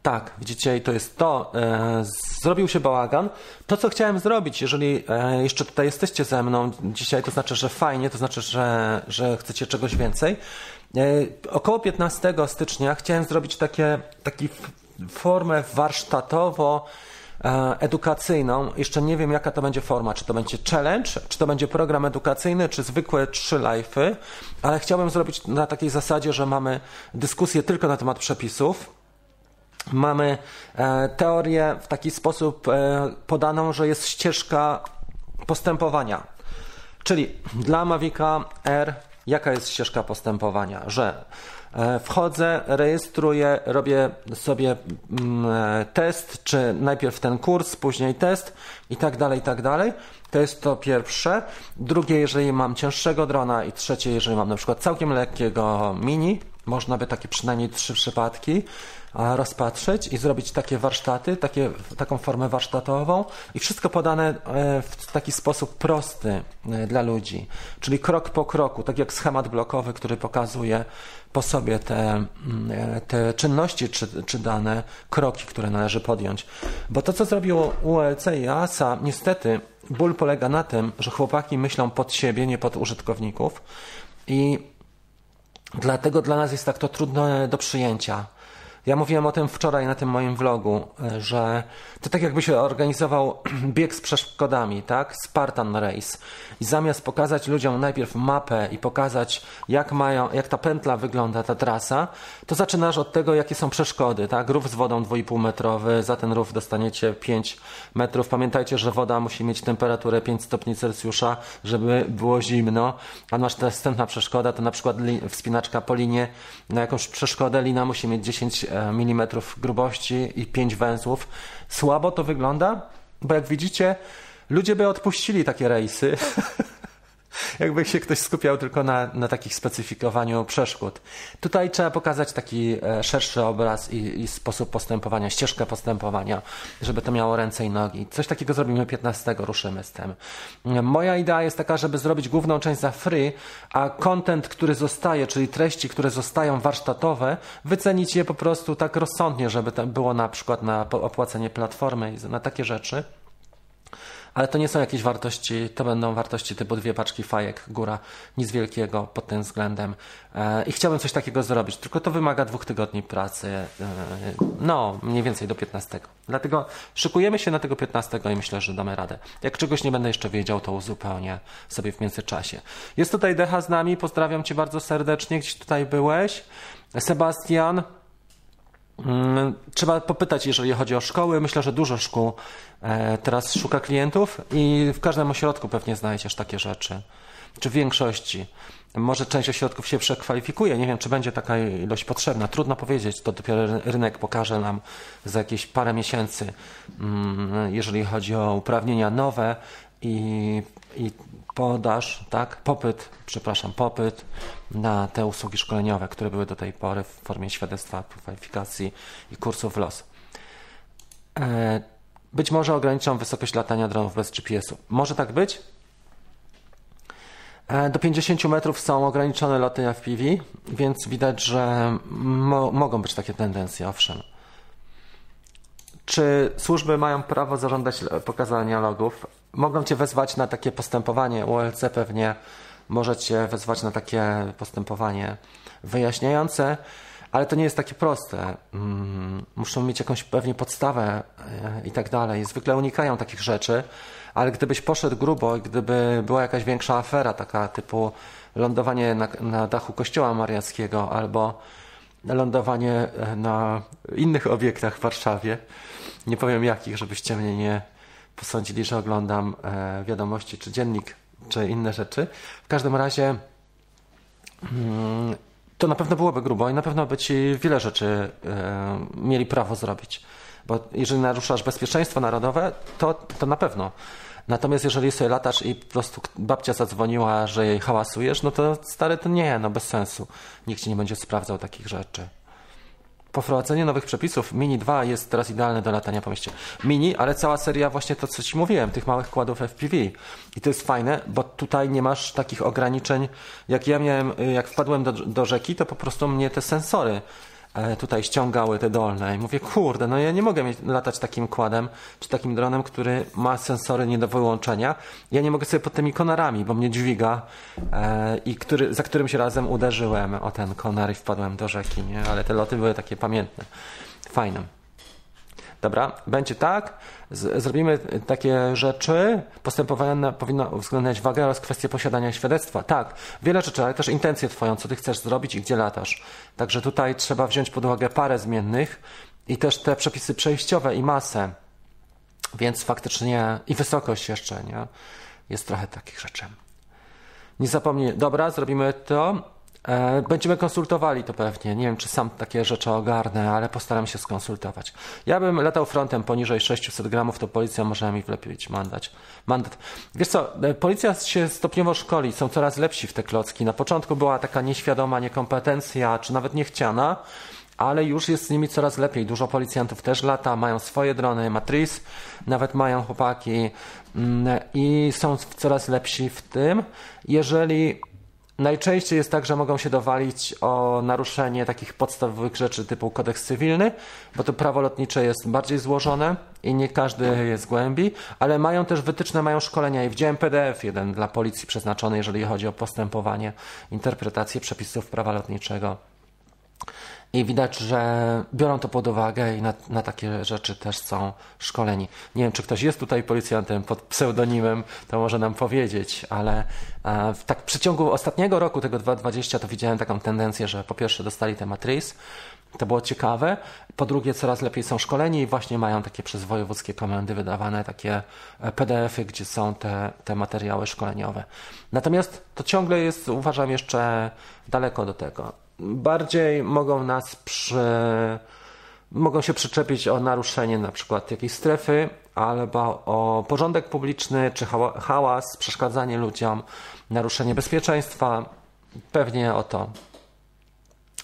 Tak, widzicie, i to jest to. E, zrobił się bałagan. To, co chciałem zrobić, jeżeli e, jeszcze tutaj jesteście ze mną dzisiaj, to znaczy, że fajnie, to znaczy, że, że chcecie czegoś więcej. E, około 15 stycznia chciałem zrobić takie, taki formę warsztatowo edukacyjną. Jeszcze nie wiem, jaka to będzie forma. Czy to będzie challenge, czy to będzie program edukacyjny, czy zwykłe trzy live'y, ale chciałbym zrobić na takiej zasadzie, że mamy dyskusję tylko na temat przepisów mamy e, teorię w taki sposób e, podaną, że jest ścieżka postępowania. Czyli dla Mavica R jaka jest ścieżka postępowania? Że e, wchodzę, rejestruję, robię sobie mm, test, czy najpierw ten kurs, później test i tak dalej, i tak dalej. To jest to pierwsze. Drugie, jeżeli mam cięższego drona i trzecie, jeżeli mam na przykład całkiem lekkiego mini, można by takie przynajmniej trzy przypadki rozpatrzeć i zrobić takie warsztaty, takie, taką formę warsztatową i wszystko podane e, w taki sposób prosty e, dla ludzi, czyli krok po kroku, tak jak schemat blokowy, który pokazuje po sobie te, mm, e, te czynności czy, czy dane kroki, które należy podjąć. Bo to, co zrobiło ULC i ASA, niestety ból polega na tym, że chłopaki myślą pod siebie, nie pod użytkowników i Dlatego dla nas jest tak to trudne do przyjęcia. Ja mówiłem o tym wczoraj na tym moim vlogu, e, że to tak jakby się organizował bieg z przeszkodami, tak? Spartan Race. I zamiast pokazać ludziom najpierw mapę i pokazać, jak mają, jak ta pętla wygląda, ta trasa, to zaczynasz od tego, jakie są przeszkody, tak? Rów z wodą 2,5 metrowy, za ten rów dostaniecie 5 metrów. Pamiętajcie, że woda musi mieć temperaturę 5 stopni Celsjusza, żeby było zimno. A masz następna przeszkoda, to na przykład wspinaczka po linie, na jakąś przeszkodę lina musi mieć 10 e, mm grubości i 5 węzłów. Słabo to wygląda, bo jak widzicie, ludzie by odpuścili takie rejsy. jakby się ktoś skupiał tylko na, na takich specyfikowaniu przeszkód. Tutaj trzeba pokazać taki e, szerszy obraz i, i, sposób postępowania, ścieżkę postępowania, żeby to miało ręce i nogi. Coś takiego zrobimy 15, ruszymy z tym. Moja idea jest taka, żeby zrobić główną część za free, a content, który zostaje, czyli treści, które zostają warsztatowe, wycenić je po prostu tak rozsądnie, żeby to było na przykład na opłacenie platformy i na takie rzeczy ale to nie są jakieś wartości, to będą wartości typu dwie paczki fajek, góra, nic wielkiego pod tym względem. E, I chciałbym coś takiego zrobić, tylko to wymaga dwóch tygodni pracy, e, no mniej więcej do 15. Dlatego szykujemy się na tego 15 i myślę, że damy radę. Jak czegoś nie będę jeszcze wiedział, to uzupełnię sobie w międzyczasie. Jest tutaj Decha z nami, pozdrawiam Cię bardzo serdecznie, gdzieś tutaj byłeś. Sebastian, trzeba popytać, jeżeli chodzi o szkoły. Myślę, że dużo szkół e, teraz szuka klientów i w każdym ośrodku pewnie znajdziesz takie rzeczy. Czy w większości. Może część ośrodków się przekwalifikuje. Nie wiem, czy będzie taka ilość potrzebna. Trudno powiedzieć. To dopiero rynek pokaże nam za jakieś parę miesięcy, mm, jeżeli chodzi o uprawnienia nowe i, i podaż, tak, popyt, przepraszam, popyt na te usługi szkoleniowe, które były do tej pory w formie świadectwa kwalifikacji i kursów LOS. E, być może ograniczą wysokość latania dronów bez GPS-u. Może tak być? E, do 50 metrów są ograniczone loty FPV, więc widać, że mo mogą być takie tendencje, owszem. Czy służby mają prawo zażądać pokazania logów? Mogą cię wezwać na takie postępowanie. ULC pewnie może cię wezwać na takie postępowanie wyjaśniające, ale to nie jest takie proste. Mm, muszą mieć jakąś pewnie podstawę e, i tak dalej. Zwykle unikają takich rzeczy, ale gdybyś poszedł grubo i gdyby była jakaś większa afera, taka typu lądowanie na, na dachu kościoła mariackiego albo lądowanie e, na innych obiektach w Warszawie, nie powiem jakich, żebyście mnie nie posądzili, że oglądam e, wiadomości, czy dziennik, czy inne rzeczy. W każdym razie mm, to na pewno byłoby grubo i na pewno by ci wiele rzeczy e, mieli prawo zrobić. Bo jeżeli naruszasz bezpieczeństwo narodowe, to, to na pewno. Natomiast jeżeli sobie latasz i po prostu babcia zadzwoniła, że jej hałasujesz, no to stary to nie, no bez sensu. Nikt ci nie będzie sprawdzał takich rzeczy. Po nowych przepisów Mini 2 jest teraz idealne do latania po mieście. Mini, ale cała seria właśnie to, co Ci mówiłem, tych małych kładów FPV. I to jest fajne, bo tutaj nie masz takich ograniczeń, jak ja miałem, jak wpadłem do, do rzeki, to po prostu mnie te sensory tutaj ściągały te dolne i mówię, kurde, no ja nie mogę mieć, latać takim kładem, czy takim dronem, który ma sensory nie do wyłączenia. Ja nie mogę sobie pod tymi konarami, bo mnie dźwiga e, i który, za którym się razem uderzyłem o ten konar i wpadłem do rzeki, nie? Ale te loty były takie pamiętne. Fajne. Dobra, będzie tak. Z, zrobimy takie rzeczy. Postępowanie powinno uwzględniać wagę oraz kwestię posiadania świadectwa. Tak, wiele rzeczy, ale też intencję Twoją, co Ty chcesz zrobić i gdzie latasz. Także tutaj trzeba wziąć pod uwagę parę zmiennych i też te przepisy przejściowe i masę. Więc faktycznie i wysokość jeszcze, nie? Jest trochę takich rzeczy. Nie zapomnij, dobra, zrobimy to. E, będziemy konsultowali to pewnie. Nie wiem, czy sam takie rzeczy ogarnę, ale postaram się skonsultować. Ja bym latał frontem poniżej 600 gramów, to policja może mi wlepić mandat. mandat. Wiesz co, e, policja się stopniowo szkoli, są coraz lepsi w te klocki. Na początku była taka nieświadoma niekompetencja, czy nawet niechciana, ale już jest z nimi coraz lepiej. Dużo policjantów też lata, mają swoje drony, Matriz, nawet mają chłopaki mm, i są coraz lepsi w tym. Jeżeli Najczęściej jest tak, że mogą się dowalić o naruszenie takich podstawowych rzeczy typu kodeks cywilny, bo to prawo lotnicze jest bardziej złożone i nie każdy jest głębi, ale mają też wytyczne, mają szkolenia i widziałem PDF jeden dla policji przeznaczony, jeżeli chodzi o postępowanie, interpretację przepisów prawa lotniczego. I widać, że biorą to pod uwagę i na, na, takie rzeczy też są szkoleni. Nie wiem, czy ktoś jest tutaj policjantem pod pseudonimem, to może nam powiedzieć, ale e, w tak w przeciągu ostatniego roku, tego 2020, to widziałem taką tendencję, że po pierwsze dostali te matriz, to było ciekawe. Po drugie, coraz lepiej są szkoleni i właśnie mają takie przez wojewódzkie komendy wydawane takie e, PDF-y, gdzie są te, te materiały szkoleniowe. Natomiast to ciągle jest, uważam, jeszcze daleko do tego bardziej mogą nas przy, mogą się przyczepić o naruszenie na przykład jakiejś strefy albo o porządek publiczny, czy hałas, przeszkadzanie ludziom, naruszenie bezpieczeństwa. Pewnie o to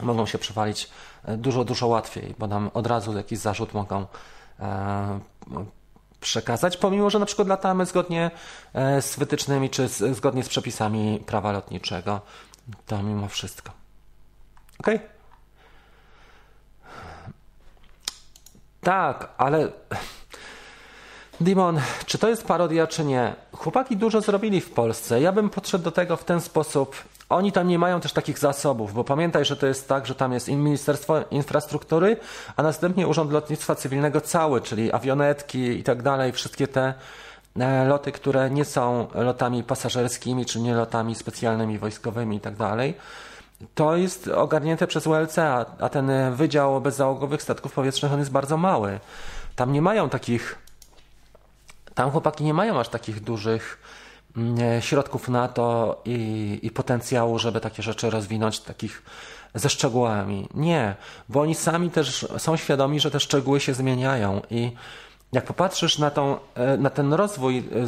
mogą się przewalić e, dużo, dużo łatwiej, bo nam od razu jakiś zarzut mogą e, przekazać, pomimo że na przykład latamy zgodnie e, z wytycznymi czy z, zgodnie z przepisami prawa lotniczego. To mimo wszystko. Ok? Tak, ale Dimon, czy to jest parodia, czy nie? Chłopaki dużo zrobili w Polsce. Ja bym podszedł do tego w ten sposób. Oni tam nie mają też takich zasobów, bo pamiętaj, że to jest tak, że tam jest Ministerstwo Infrastruktury, a następnie Urząd Lotnictwa Cywilnego cały, czyli awionetki i tak dalej, wszystkie te e, loty, które nie są lotami pasażerskimi, czy nie lotami specjalnymi, wojskowymi i tak dalej. To jest ogarnięte przez ULC, a, a ten Wydział Bezzałogowych Statków Powietrznych on jest bardzo mały. Tam nie mają takich tam chłopaki nie mają aż takich dużych mm, e, środków na to i, i potencjału, żeby takie rzeczy rozwinąć, takich ze szczegółami. Nie, bo oni sami też są świadomi, że te szczegóły się zmieniają i jak popatrzysz na, tą, e, na ten rozwój e,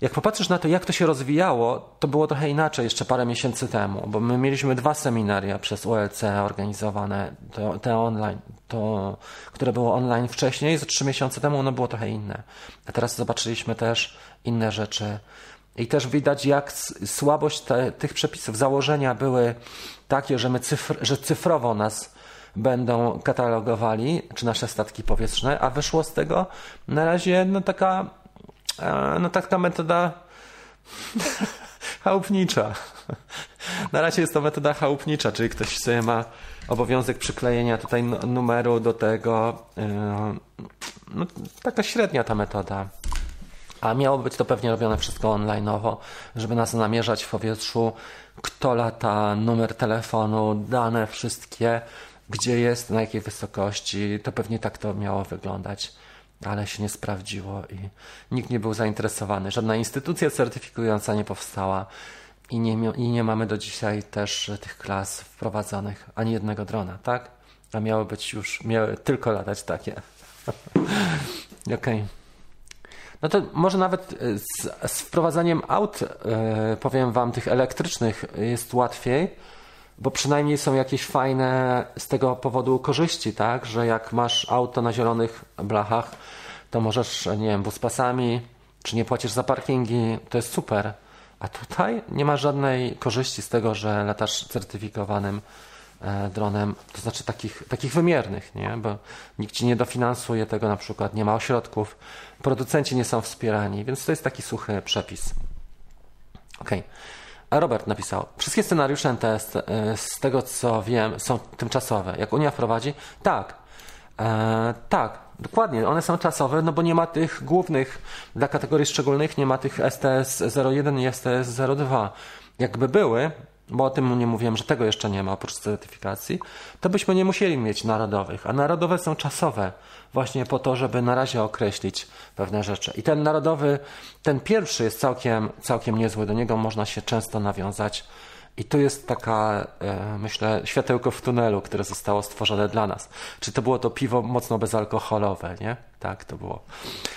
jak popatrzysz na to, jak to się rozwijało, to było trochę inaczej jeszcze parę miesięcy temu, bo my mieliśmy dwa seminaria przez ULC organizowane, to, te online, to, które było online wcześniej, za trzy miesiące temu ono było trochę inne. A teraz zobaczyliśmy też inne rzeczy. I też widać, jak słabość te, tych przepisów, założenia były takie, że my cyfr, że cyfrowo nas będą katalogowali, czy nasze statki powietrzne, a wyszło z tego na razie no taka no tak ta metoda chałupnicza. Na razie jest to metoda chałupnicza, czyli ktoś sobie ma obowiązek przyklejenia tutaj numeru do tego. Yy, no, taka średnia ta metoda. A miało być to pewnie robione wszystko online'owo, żeby nas namierzać w powietrzu, kto lata, numer telefonu, dane wszystkie, gdzie jest, na jakiej wysokości. To pewnie tak to miało wyglądać ale się nie sprawdziło i nikt nie był zainteresowany. Żadna instytucja certyfikująca nie powstała i nie, i nie mamy do dzisiaj też tych klas wprowadzonych, ani jednego drona, tak? A miały być już, miały tylko latać takie. Okej. Okay. No to może nawet z, z wprowadzaniem aut, yy, powiem Wam, tych elektrycznych jest łatwiej, bo przynajmniej są jakieś fajne z tego powodu korzyści, tak? Że jak masz auto na zielonych blachach, to możesz, nie wiem, buspasami, czy nie płacisz za parkingi, to jest super. A tutaj nie ma żadnej korzyści z tego, że latasz certyfikowanym e, dronem, to znaczy takich, takich wymiernych, nie? bo nikt ci nie dofinansuje tego na przykład, nie ma ośrodków, producenci nie są wspierani, więc to jest taki suchy przepis. Okej. Okay. Robert napisał, wszystkie scenariusze NTS, e, z tego co wiem, są tymczasowe. Jak Unia wprowadzi? Tak. E, tak, dokładnie. One są czasowe, no bo nie ma tych głównych dla kategorii szczególnych, nie ma tych STS 01 i STS 02. Jakby były, bo o tym nie mówiłem, że tego jeszcze nie ma oprócz certyfikacji, to byśmy nie musieli mieć narodowych, a narodowe są czasowe właśnie po to, żeby na razie określić pewne rzeczy. I ten narodowy, ten pierwszy jest całkiem, całkiem niezły, do niego można się często nawiązać. I to jest taka, e, myślę, światełko w tunelu, które zostało stworzone dla nas. Czy to było to piwo mocno bezalkoholowe, nie? Tak, to było.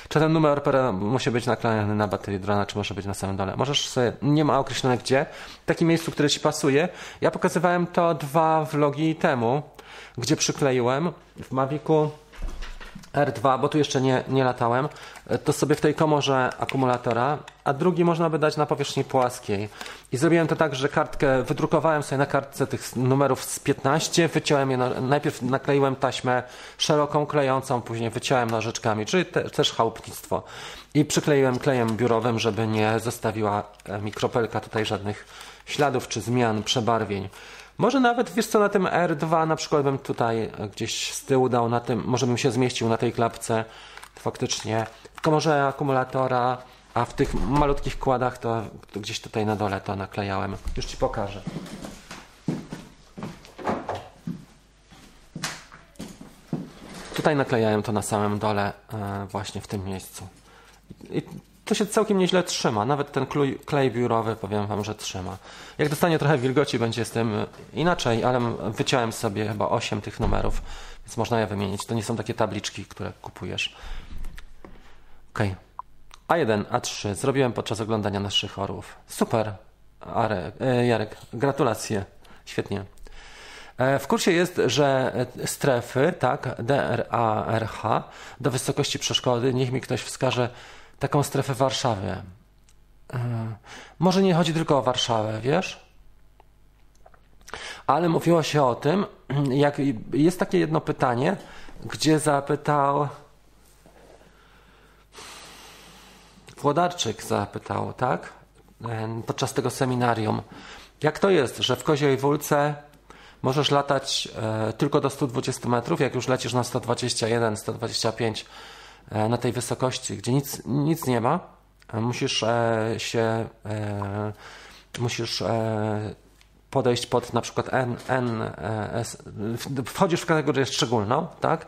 Czy ten numer opera musi być naklejony na baterię drona, czy może być na samym dole? Możesz sobie, nie ma określone gdzie, w takim miejscu, które Ci pasuje. Ja pokazywałem to dwa vlogi temu, gdzie przykleiłem w Mavicu R2, bo tu jeszcze nie, nie latałem, to sobie w tej komorze akumulatora, a drugi można by dać na powierzchni płaskiej. I zrobiłem to tak, że kartkę wydrukowałem sobie na kartce tych numerów z 15, wyciąłem je, na, najpierw nakleiłem taśmę szeroką, klejącą, później wyciąłem nożyczkami, czyli te, też chałupnictwo. I przykleiłem klejem biurowym, żeby nie zostawiła e, mi kropelka tutaj żadnych śladów czy zmian, przebarwień. Może nawet, wiesz co, na tym R2 na przykład bym tutaj gdzieś z tyłu dał na tym, może bym się zmieścił na tej klapce faktycznie w komorze akumulatora, a w tych malutkich kładach to, to gdzieś tutaj na dole to naklejałem. Już Ci pokażę. Tutaj naklejałem to na samym dole, e, właśnie w tym miejscu. I to się całkiem nieźle trzyma. Nawet ten klej, klej biurowy, powiem Wam, że trzyma. Jak dostanie trochę wilgoci, będzie z tym inaczej, ale wyciąłem sobie chyba 8 tych numerów, więc można je wymienić. To nie są takie tabliczki, które kupujesz. Okay. A1, A3 zrobiłem podczas oglądania naszych orłów. Super, Arek, e, Jarek, gratulacje. Świetnie. E, w kursie jest, że strefy, tak, DRA-RH do wysokości przeszkody, niech mi ktoś wskaże taką strefę w Warszawie. E, może nie chodzi tylko o Warszawę, wiesz? Ale mówiło się o tym, jak jest takie jedno pytanie, gdzie zapytał Włodarczyk zapytał, tak? E, podczas tego seminarium. Jak to jest, że w Koziej Wólce możesz latać e, tylko do 120 metrów, jak już lecisz na 121, 125 e, na tej wysokości, gdzie nic, nic nie ma, e, musisz e, się e, musisz podejść pod na przykład N, N S, wchodzisz w kategorię szczególną, tak?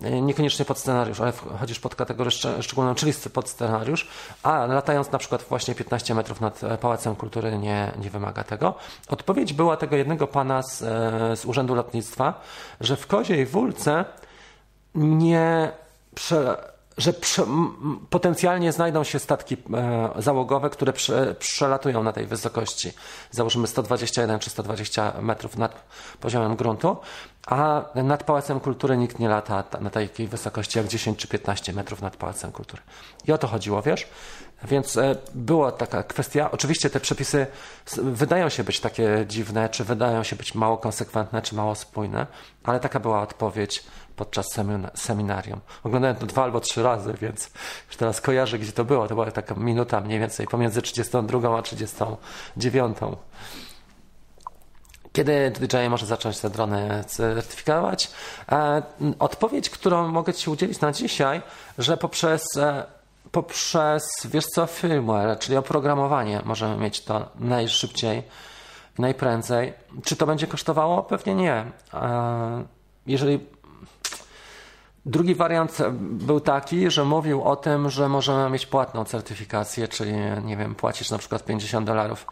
Niekoniecznie pod scenariusz, ale wchodzisz pod kategorię szczególną, czyli pod scenariusz, a latając na przykład właśnie 15 metrów nad Pałacem Kultury nie, nie wymaga tego. Odpowiedź była tego jednego pana z, z Urzędu Lotnictwa, że w Koziej Wólce nie prze, że prze, potencjalnie znajdą się statki e, załogowe, które prze, przelatują na tej wysokości, załóżmy 121 czy 120 metrów nad poziomem gruntu, a nad Pałacem Kultury nikt nie lata na takiej wysokości jak 10 czy 15 metrów nad Pałacem Kultury. I o to chodziło, wiesz? Więc e, była taka kwestia. Oczywiście te przepisy wydają się być takie dziwne, czy wydają się być mało konsekwentne, czy mało spójne, ale taka była odpowiedź podczas seminarium. Oglądałem to dwa albo trzy razy, więc już teraz kojarzę, gdzie to było. To była taka minuta mniej więcej pomiędzy 32 a 39. Kiedy DJI może zacząć te drony certyfikować? E, odpowiedź, którą mogę Ci udzielić na dzisiaj, że poprzez e, poprzez, wiesz co, firmware, czyli oprogramowanie możemy mieć to najszybciej, najprędzej. Czy to będzie kosztowało? Pewnie nie. E, jeżeli Drugi wariant był taki, że mówił o tym, że możemy mieć płatną certyfikację, czyli nie wiem, płacisz na przykład 50 dolarów,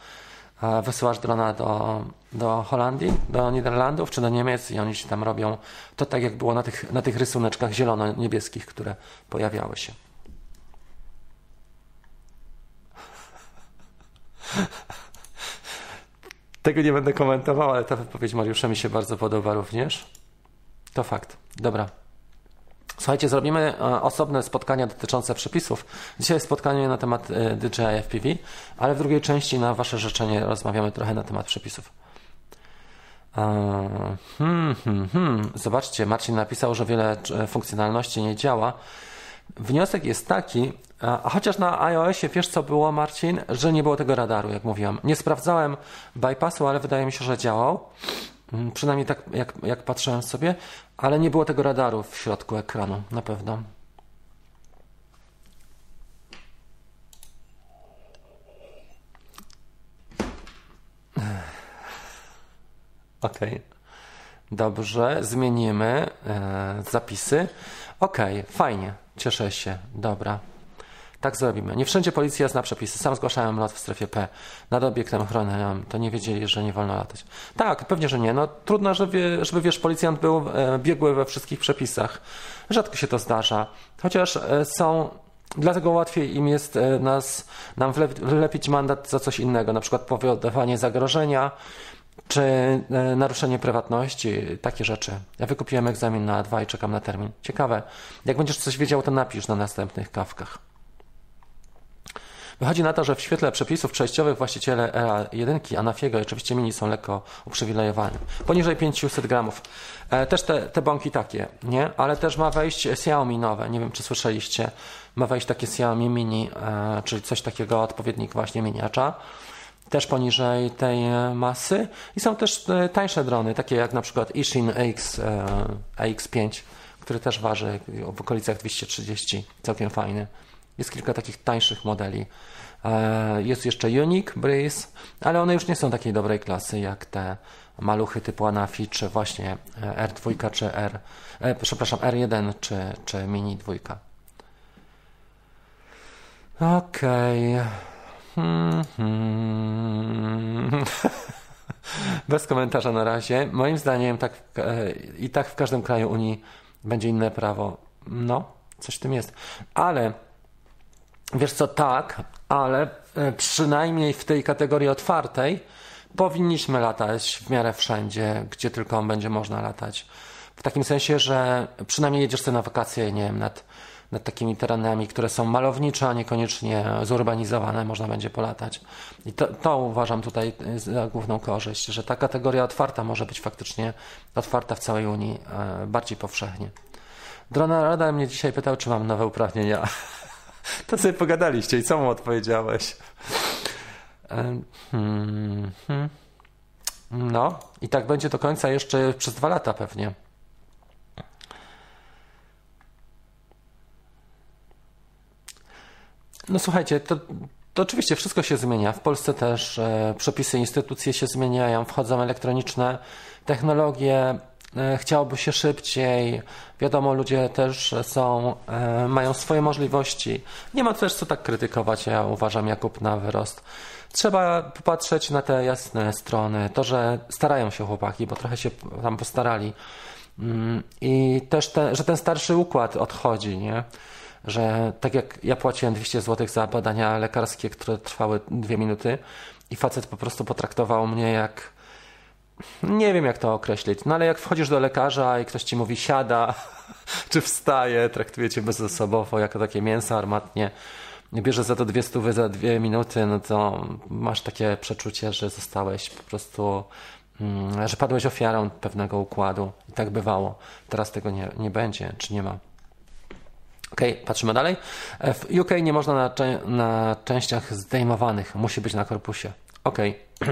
wysyłasz drona do, do Holandii, do Niderlandów czy do Niemiec i oni ci tam robią to tak jak było na tych, na tych rysuneczkach zielono-niebieskich, które pojawiały się. Tego nie będę komentował, ale ta wypowiedź Mariusza mi się bardzo podoba również. To fakt. Dobra. Słuchajcie, zrobimy e, osobne spotkania dotyczące przepisów. Dzisiaj spotkanie na temat e, DJI FPV, ale w drugiej części na Wasze życzenie rozmawiamy trochę na temat przepisów. E, hmm, hmm, hmm. Zobaczcie, Marcin napisał, że wiele funkcjonalności nie działa. Wniosek jest taki, a chociaż na iOSie wiesz co było, Marcin, że nie było tego radaru, jak mówiłem. Nie sprawdzałem bypassu, ale wydaje mi się, że działał. Mm, przynajmniej tak jak, jak patrzyłem sobie, ale nie było tego radaru w środku ekranu, na pewno. Ok. Dobrze, zmienimy e, zapisy. Ok, fajnie, cieszę się. Dobra. Tak zrobimy. Nie wszędzie policja zna przepisy. Sam zgłaszałem lot w strefie P nad obiektem chronionym. To nie wiedzieli, że nie wolno latać. Tak, pewnie, że nie. No, trudno, żeby, żeby wiesz, policjant był e, biegły we wszystkich przepisach. Rzadko się to zdarza. Chociaż e, są Dlatego łatwiej im jest e, nas, nam wlepić mandat za coś innego, na przykład powodowanie zagrożenia czy naruszenie prywatności, takie rzeczy. Ja wykupiłem egzamin na A2 i czekam na termin. Ciekawe. Jak będziesz coś wiedział, to napisz na następnych kawkach. Wychodzi na to, że w świetle przepisów przejściowych właściciele EA1, Anafiego oczywiście Mini są lekko uprzywilejowani. Poniżej 500 gramów. E, też te, te bąki takie, nie? Ale też ma wejść Xiaomi nowe. Nie wiem, czy słyszeliście. Ma wejść takie Xiaomi Mini, e, czyli coś takiego, odpowiednik właśnie miniacza też poniżej tej masy i są też e, tańsze drony, takie jak na przykład Ishin AX, AX5, który też waży w okolicach 230, całkiem fajny. Jest kilka takich tańszych modeli. E, jest jeszcze Unique, Breeze, ale one już nie są takiej dobrej klasy jak te maluchy typu Anafi, czy właśnie e, R2, czy R, e, przepraszam, R1, czy, czy Mini 2. Okej. Okay. Hmm, hmm. Bez komentarza na razie. Moim zdaniem tak i tak w każdym kraju Unii będzie inne prawo. No, coś w tym jest. Ale Wiesz co, tak, ale e, przynajmniej w tej kategorii otwartej powinniśmy latać w miarę wszędzie, gdzie tylko będzie można latać. W takim sensie, że przynajmniej jedziesz sobie na wakacje, nie wiem, nad, nad takimi terenami, które są malownicze, a niekoniecznie zurbanizowane, można będzie polatać. I to, to uważam tutaj za główną korzyść, że ta kategoria otwarta może być faktycznie otwarta w całej Unii e, bardziej powszechnie. Drona Rada mnie dzisiaj pytał, czy mam nowe uprawnienia. To sobie pogadaliście i co mu odpowiedziałeś? Hmm, hmm. No, i tak będzie do końca jeszcze przez dwa lata pewnie. No słuchajcie, to, to oczywiście wszystko się zmienia. W Polsce też e, przepisy, instytucje się zmieniają, wchodzą elektroniczne technologie, chciałoby się szybciej. Wiadomo, ludzie też są, e, mają swoje możliwości. Nie ma też co tak krytykować, ja uważam, Jakub, na wyrost. Trzeba popatrzeć na te jasne strony. To, że starają się chłopaki, bo trochę się tam postarali. Mm, I też, te, że ten starszy układ odchodzi, nie? Że tak jak ja płaciłem 200 zł za badania lekarskie, które trwały dwie minuty i facet po prostu potraktował mnie jak nie wiem jak to określić, no ale jak wchodzisz do lekarza i ktoś ci mówi siada, czy wstaje, traktuje cię bezosobowo jako takie mięso armatnie, bierzesz za to dwie stówy za dwie minuty, no to masz takie przeczucie, że zostałeś po prostu, mm, że padłeś ofiarą pewnego układu. I tak bywało. Teraz tego nie, nie będzie, czy nie ma. Ok, patrzymy dalej. W UK nie można na, na częściach zdejmowanych, musi być na korpusie. Ok,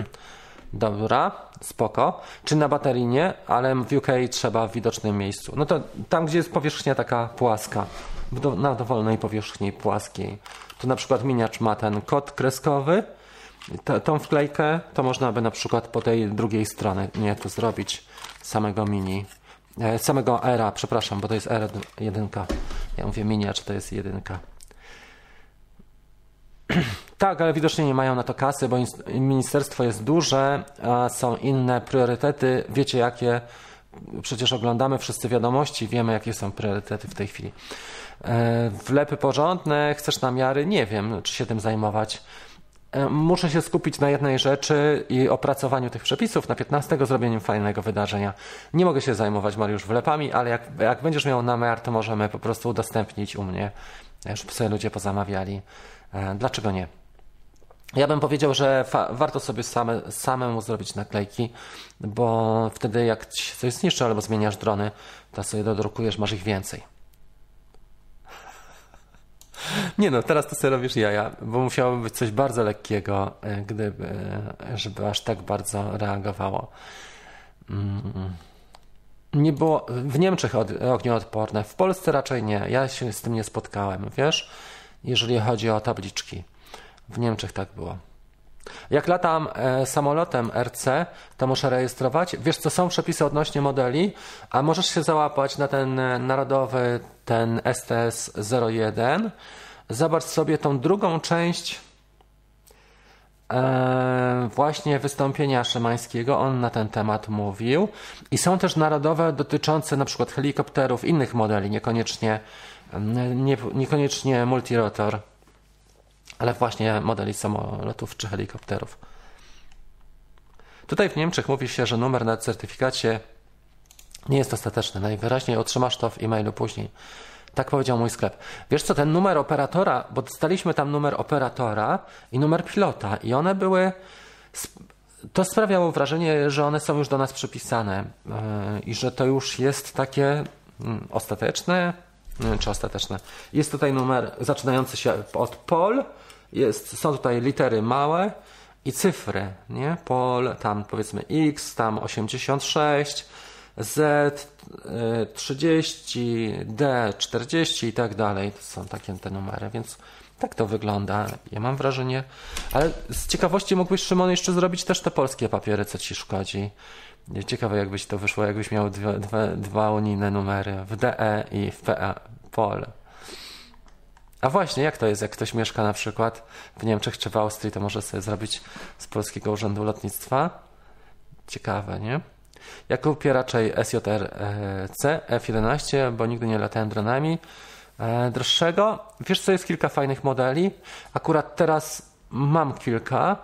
dobra, spoko. Czy na baterii nie, ale w UK trzeba w widocznym miejscu. No to tam, gdzie jest powierzchnia taka płaska, na dowolnej powierzchni płaskiej. Tu na przykład miniacz ma ten kod kreskowy, T tą wklejkę to można by na przykład po tej drugiej stronie nie tu zrobić samego mini, e, samego era, przepraszam, bo to jest era jedynka. Ja mówię miniacz, to jest jedynka. Tak, ale widocznie nie mają na to kasy, bo ministerstwo jest duże, są inne priorytety. Wiecie jakie? Przecież oglądamy wszyscy wiadomości, wiemy jakie są priorytety w tej chwili. E, wlepy porządne, chcesz namiary? Nie wiem, czy się tym zajmować. E, muszę się skupić na jednej rzeczy i opracowaniu tych przepisów, na 15 zrobieniu fajnego wydarzenia. Nie mogę się zajmować, Mariusz, wlepami, ale jak, jak będziesz miał namiar, to możemy po prostu udostępnić u mnie, żeby sobie ludzie pozamawiali. E, dlaczego nie? Ja bym powiedział, że warto sobie same, samemu zrobić naklejki, bo wtedy jak coś zniszczy albo zmieniasz drony, to sobie dodrukujesz, masz ich więcej. Nie no, teraz to sobie robisz jaja, bo musiało być coś bardzo lekkiego, e, gdyby, e, żeby aż tak bardzo reagowało. Mm. Nie było, w Niemczech ognioodporne, w Polsce raczej nie. Ja się z tym nie spotkałem, wiesz, jeżeli chodzi o tabliczki. W Niemczech tak było. Jak latam e, samolotem RC, to muszę rejestrować. Wiesz, co są przepisy odnośnie modeli, a możesz się załapać na ten e, narodowy, ten STS-01. Zobacz sobie tą drugą część e, właśnie wystąpienia Szymańskiego. On na ten temat mówił. I są też narodowe dotyczące na przykład helikopterów, innych modeli, niekoniecznie, nie, niekoniecznie multirotor ale właśnie modeli samolotów czy helikopterów. Tutaj w Niemczech mówi się, że numer na certyfikacie nie jest ostateczny. Najwyraźniej otrzymasz to w e-mailu później. Tak powiedział mój sklep. Wiesz co, ten numer operatora, bo dostaliśmy tam numer operatora i numer pilota i one były... To sprawiało wrażenie, że one są już do nas przypisane yy, i że to już jest takie mm, ostateczne, czy ostateczne. Jest tutaj numer zaczynający się od POL, jest, są tutaj litery małe i cyfry, nie? Pol, tam powiedzmy X, tam 86, Z 30, D 40 i tak dalej. To są takie te numery, więc tak to wygląda. Ja mam wrażenie, ale z ciekawości mógłbyś Szymon jeszcze zrobić też te polskie papiery, co ci szkodzi. Ciekawe jakbyś to wyszło, jakbyś miał dwa, dwa, dwa unijne numery w DE i w PE, POL. A właśnie, jak to jest, jak ktoś mieszka na przykład w Niemczech czy w Austrii, to może sobie zrobić z Polskiego Urzędu Lotnictwa? Ciekawe, nie? Ja kupię raczej SJRC F11, bo nigdy nie latałem dronami. E, droższego, wiesz co, jest kilka fajnych modeli. Akurat teraz mam kilka.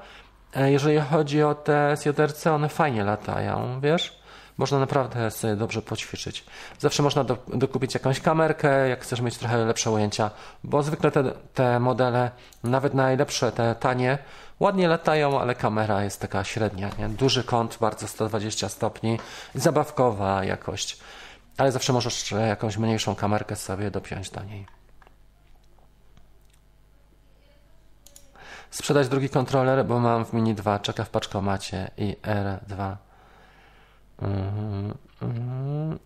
E, jeżeli chodzi o te SJRC, one fajnie latają, wiesz? Można naprawdę sobie dobrze poćwiczyć. Zawsze można do, dokupić jakąś kamerkę, jak chcesz mieć trochę lepsze ujęcia, bo zwykle te, te modele, nawet najlepsze, te tanie, ładnie latają, ale kamera jest taka średnia. Nie? Duży kąt, bardzo 120 stopni, zabawkowa jakość, ale zawsze możesz jakąś mniejszą kamerkę sobie dopiąć do niej. Sprzedać drugi kontroler, bo mam w Mini 2, czeka w paczkomacie i R2.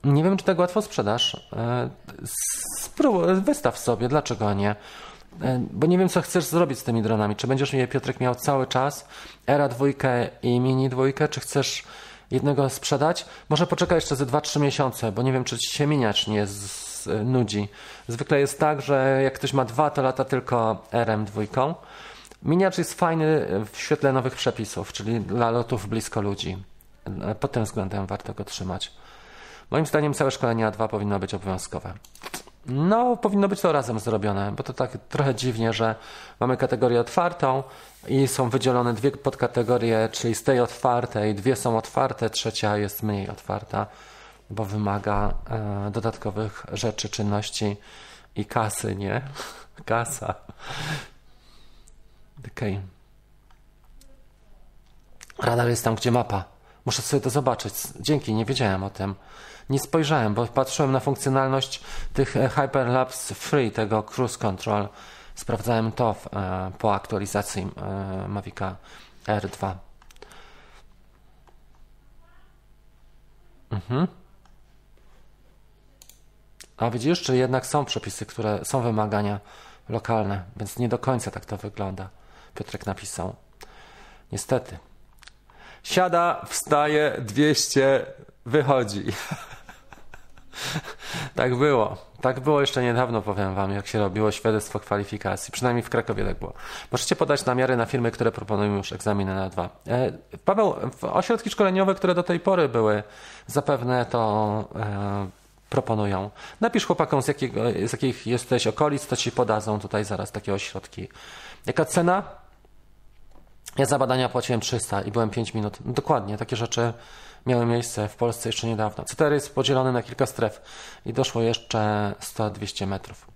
Nie wiem, czy tak łatwo sprzedasz. E, spróbuj, wystaw sobie, dlaczego nie? E, bo nie wiem, co chcesz zrobić z tymi dronami. Czy będziesz je, Piotrek, miał cały czas, Era dwójkę i Mini dwójkę, czy chcesz jednego sprzedać? Może poczekaj jeszcze ze 2-3 miesiące, bo nie wiem, czy ci się miniacz nie nudzi. Zwykle jest tak, że jak ktoś ma dwa, to lata tylko RM dwójką. Miniacz jest fajny w świetle nowych przepisów, czyli dla lotów blisko ludzi. Pod tym względem warto go trzymać. Moim zdaniem całe szkolenie A2 powinno być obowiązkowe. No, powinno być to razem zrobione, bo to tak trochę dziwnie, że mamy kategorię otwartą i są wydzielone dwie podkategorie, czyli z tej otwartej dwie są otwarte, trzecia jest mniej otwarta, bo wymaga e, dodatkowych rzeczy, czynności i kasy, nie? Kasa. Okay. Radar jest tam, gdzie mapa. Muszę sobie to zobaczyć. Dzięki, nie wiedziałem o tym. Nie spojrzałem, bo patrzyłem na funkcjonalność tych e, Hyperlapse Free, tego Cruise Control. Sprawdzałem to w, e, po aktualizacji e, Mavica R2. Mhm. A widzisz, czy jednak są przepisy, które są wymagania lokalne, więc nie do końca tak to wygląda. Piotrek napisał. Niestety. Siada, wstaje, 200, wychodzi. tak było. Tak było jeszcze niedawno, powiem Wam, jak się robiło świadectwo kwalifikacji. Przynajmniej w Krakowie tak było. Możecie podać namiary na firmy, które proponują już egzaminy na dwa. E, Paweł, ośrodki szkoleniowe, które do tej pory były, zapewne to e, proponują. Napisz chłopakom, z, jakiego, z jakich jesteś okolic, to Ci podadzą tutaj zaraz takie ośrodki. Jaka cena? Ja za badania płaciłem 300 i byłem 5 minut. No dokładnie, takie rzeczy miały miejsce w Polsce jeszcze niedawno. CTR jest podzielony na kilka stref i doszło jeszcze 100-200 metrów.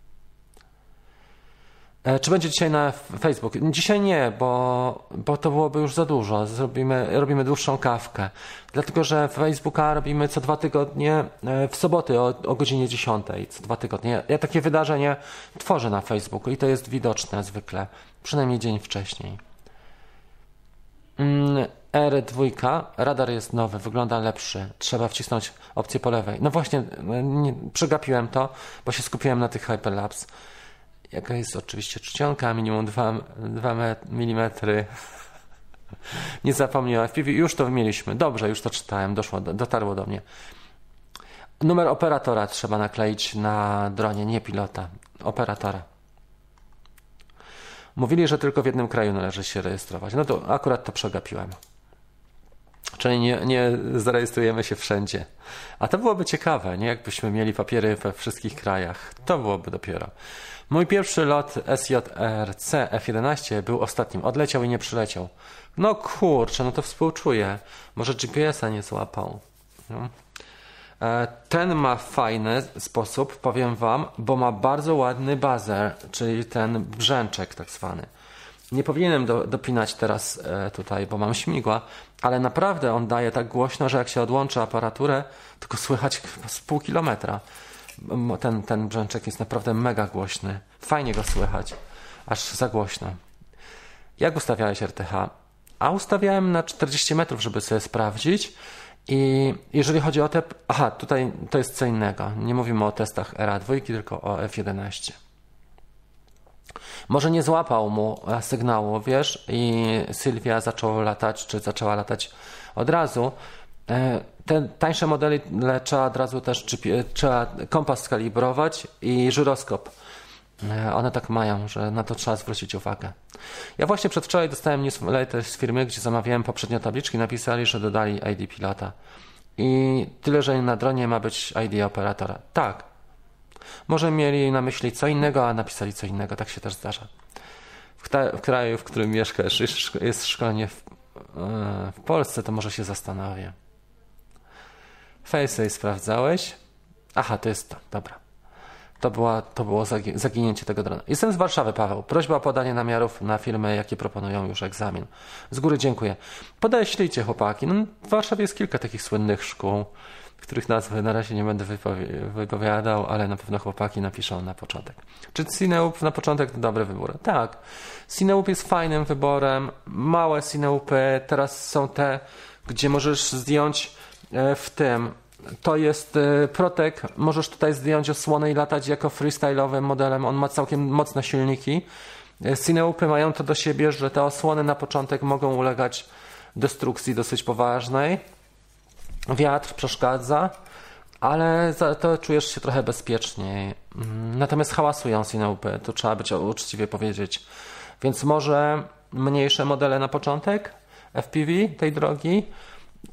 E, czy będzie dzisiaj na Facebook? Dzisiaj nie, bo, bo to byłoby już za dużo. Zrobimy, robimy dłuższą kawkę. Dlatego, że Facebooka robimy co dwa tygodnie e, w soboty o, o godzinie 10. Co dwa tygodnie. Ja takie wydarzenie tworzę na Facebooku i to jest widoczne zwykle. Przynajmniej dzień wcześniej. Mm, R2, radar jest nowy, wygląda lepszy. Trzeba wcisnąć opcję po lewej. No właśnie, nie, przegapiłem to, bo się skupiłem na tych Hyperlapse. Jaka jest oczywiście czcionka, minimum 2, 2 mm. nie zapomniałem. FPV już to mieliśmy. Dobrze, już to czytałem, doszło, dotarło do mnie. Numer operatora trzeba nakleić na dronie, nie pilota. Operatora. Mówili, że tylko w jednym kraju należy się rejestrować. No to akurat to przegapiłem. Czyli nie, nie zarejestrujemy się wszędzie. A to byłoby ciekawe, nie? Jakbyśmy mieli papiery we wszystkich krajach. To byłoby dopiero. Mój pierwszy lot SJRC F11 był ostatnim. Odleciał i nie przyleciał. No kurczę, no to współczuję. Może GPS-a nie złapał. No. E, ten ma fajny sposób, powiem Wam, bo ma bardzo ładny bazer, czyli ten brzęczek tak zwany. Nie powinienem do, dopinać teraz e, tutaj, bo mam śmigła, ale naprawdę on daje tak głośno, że jak się odłączy aparaturę, tylko słychać z pół kilometra. Ten, ten brzęczek jest naprawdę mega głośny. Fajnie go słychać, aż za głośno. Jak ustawiałeś RTH? A ustawiałem na 40 metrów, żeby sobie sprawdzić. I jeżeli chodzi o te. Aha, tutaj to jest co innego. Nie mówimy o testach RA2, tylko o F11. Może nie złapał mu sygnału, wiesz, i Sylwia zaczęła latać, czy zaczęła latać od razu. E, te tańsze modele trzeba od razu też trzeba kompas skalibrować i żyroskop. E, one tak mają, że na to trzeba zwrócić uwagę. Ja właśnie przedwczoraj dostałem newsletter z firmy, gdzie zamawiałem poprzednio tabliczki, napisali, że dodali ID pilota. I tyle, że na dronie ma być ID operatora. Tak. Może mieli na myśli co innego, a napisali co innego. Tak się też zdarza. W, w kraju, w którym mieszkasz, jest szkolenie w, e, w Polsce, to może się zastanowię. Face'y sprawdzałeś? Aha, to jest to. Dobra. To, była, to było zaginięcie tego drona. Jestem z Warszawy, Paweł. Prośba o podanie namiarów na filmy, jakie proponują już egzamin. Z góry dziękuję. Podeślijcie, chłopaki. No, w Warszawie jest kilka takich słynnych szkół, których nazwy na razie nie będę wypowiadał, ale na pewno chłopaki napiszą na początek. Czy Cineup na początek to dobry wybór? Tak. Cineup jest fajnym wyborem. Małe Cineupy teraz są te, gdzie możesz zdjąć e, w tym to jest e, Protek. Możesz tutaj zdjąć osłonę i latać jako freestyle'owym modelem. On ma całkiem mocne silniki. E, Cineupy mają to do siebie, że te osłony na początek mogą ulegać destrukcji dosyć poważnej. Wiatr przeszkadza, ale to czujesz się trochę bezpieczniej. Mm, natomiast hałasują Cineupy, to trzeba być uczciwie powiedzieć. Więc może mniejsze modele na początek FPV tej drogi,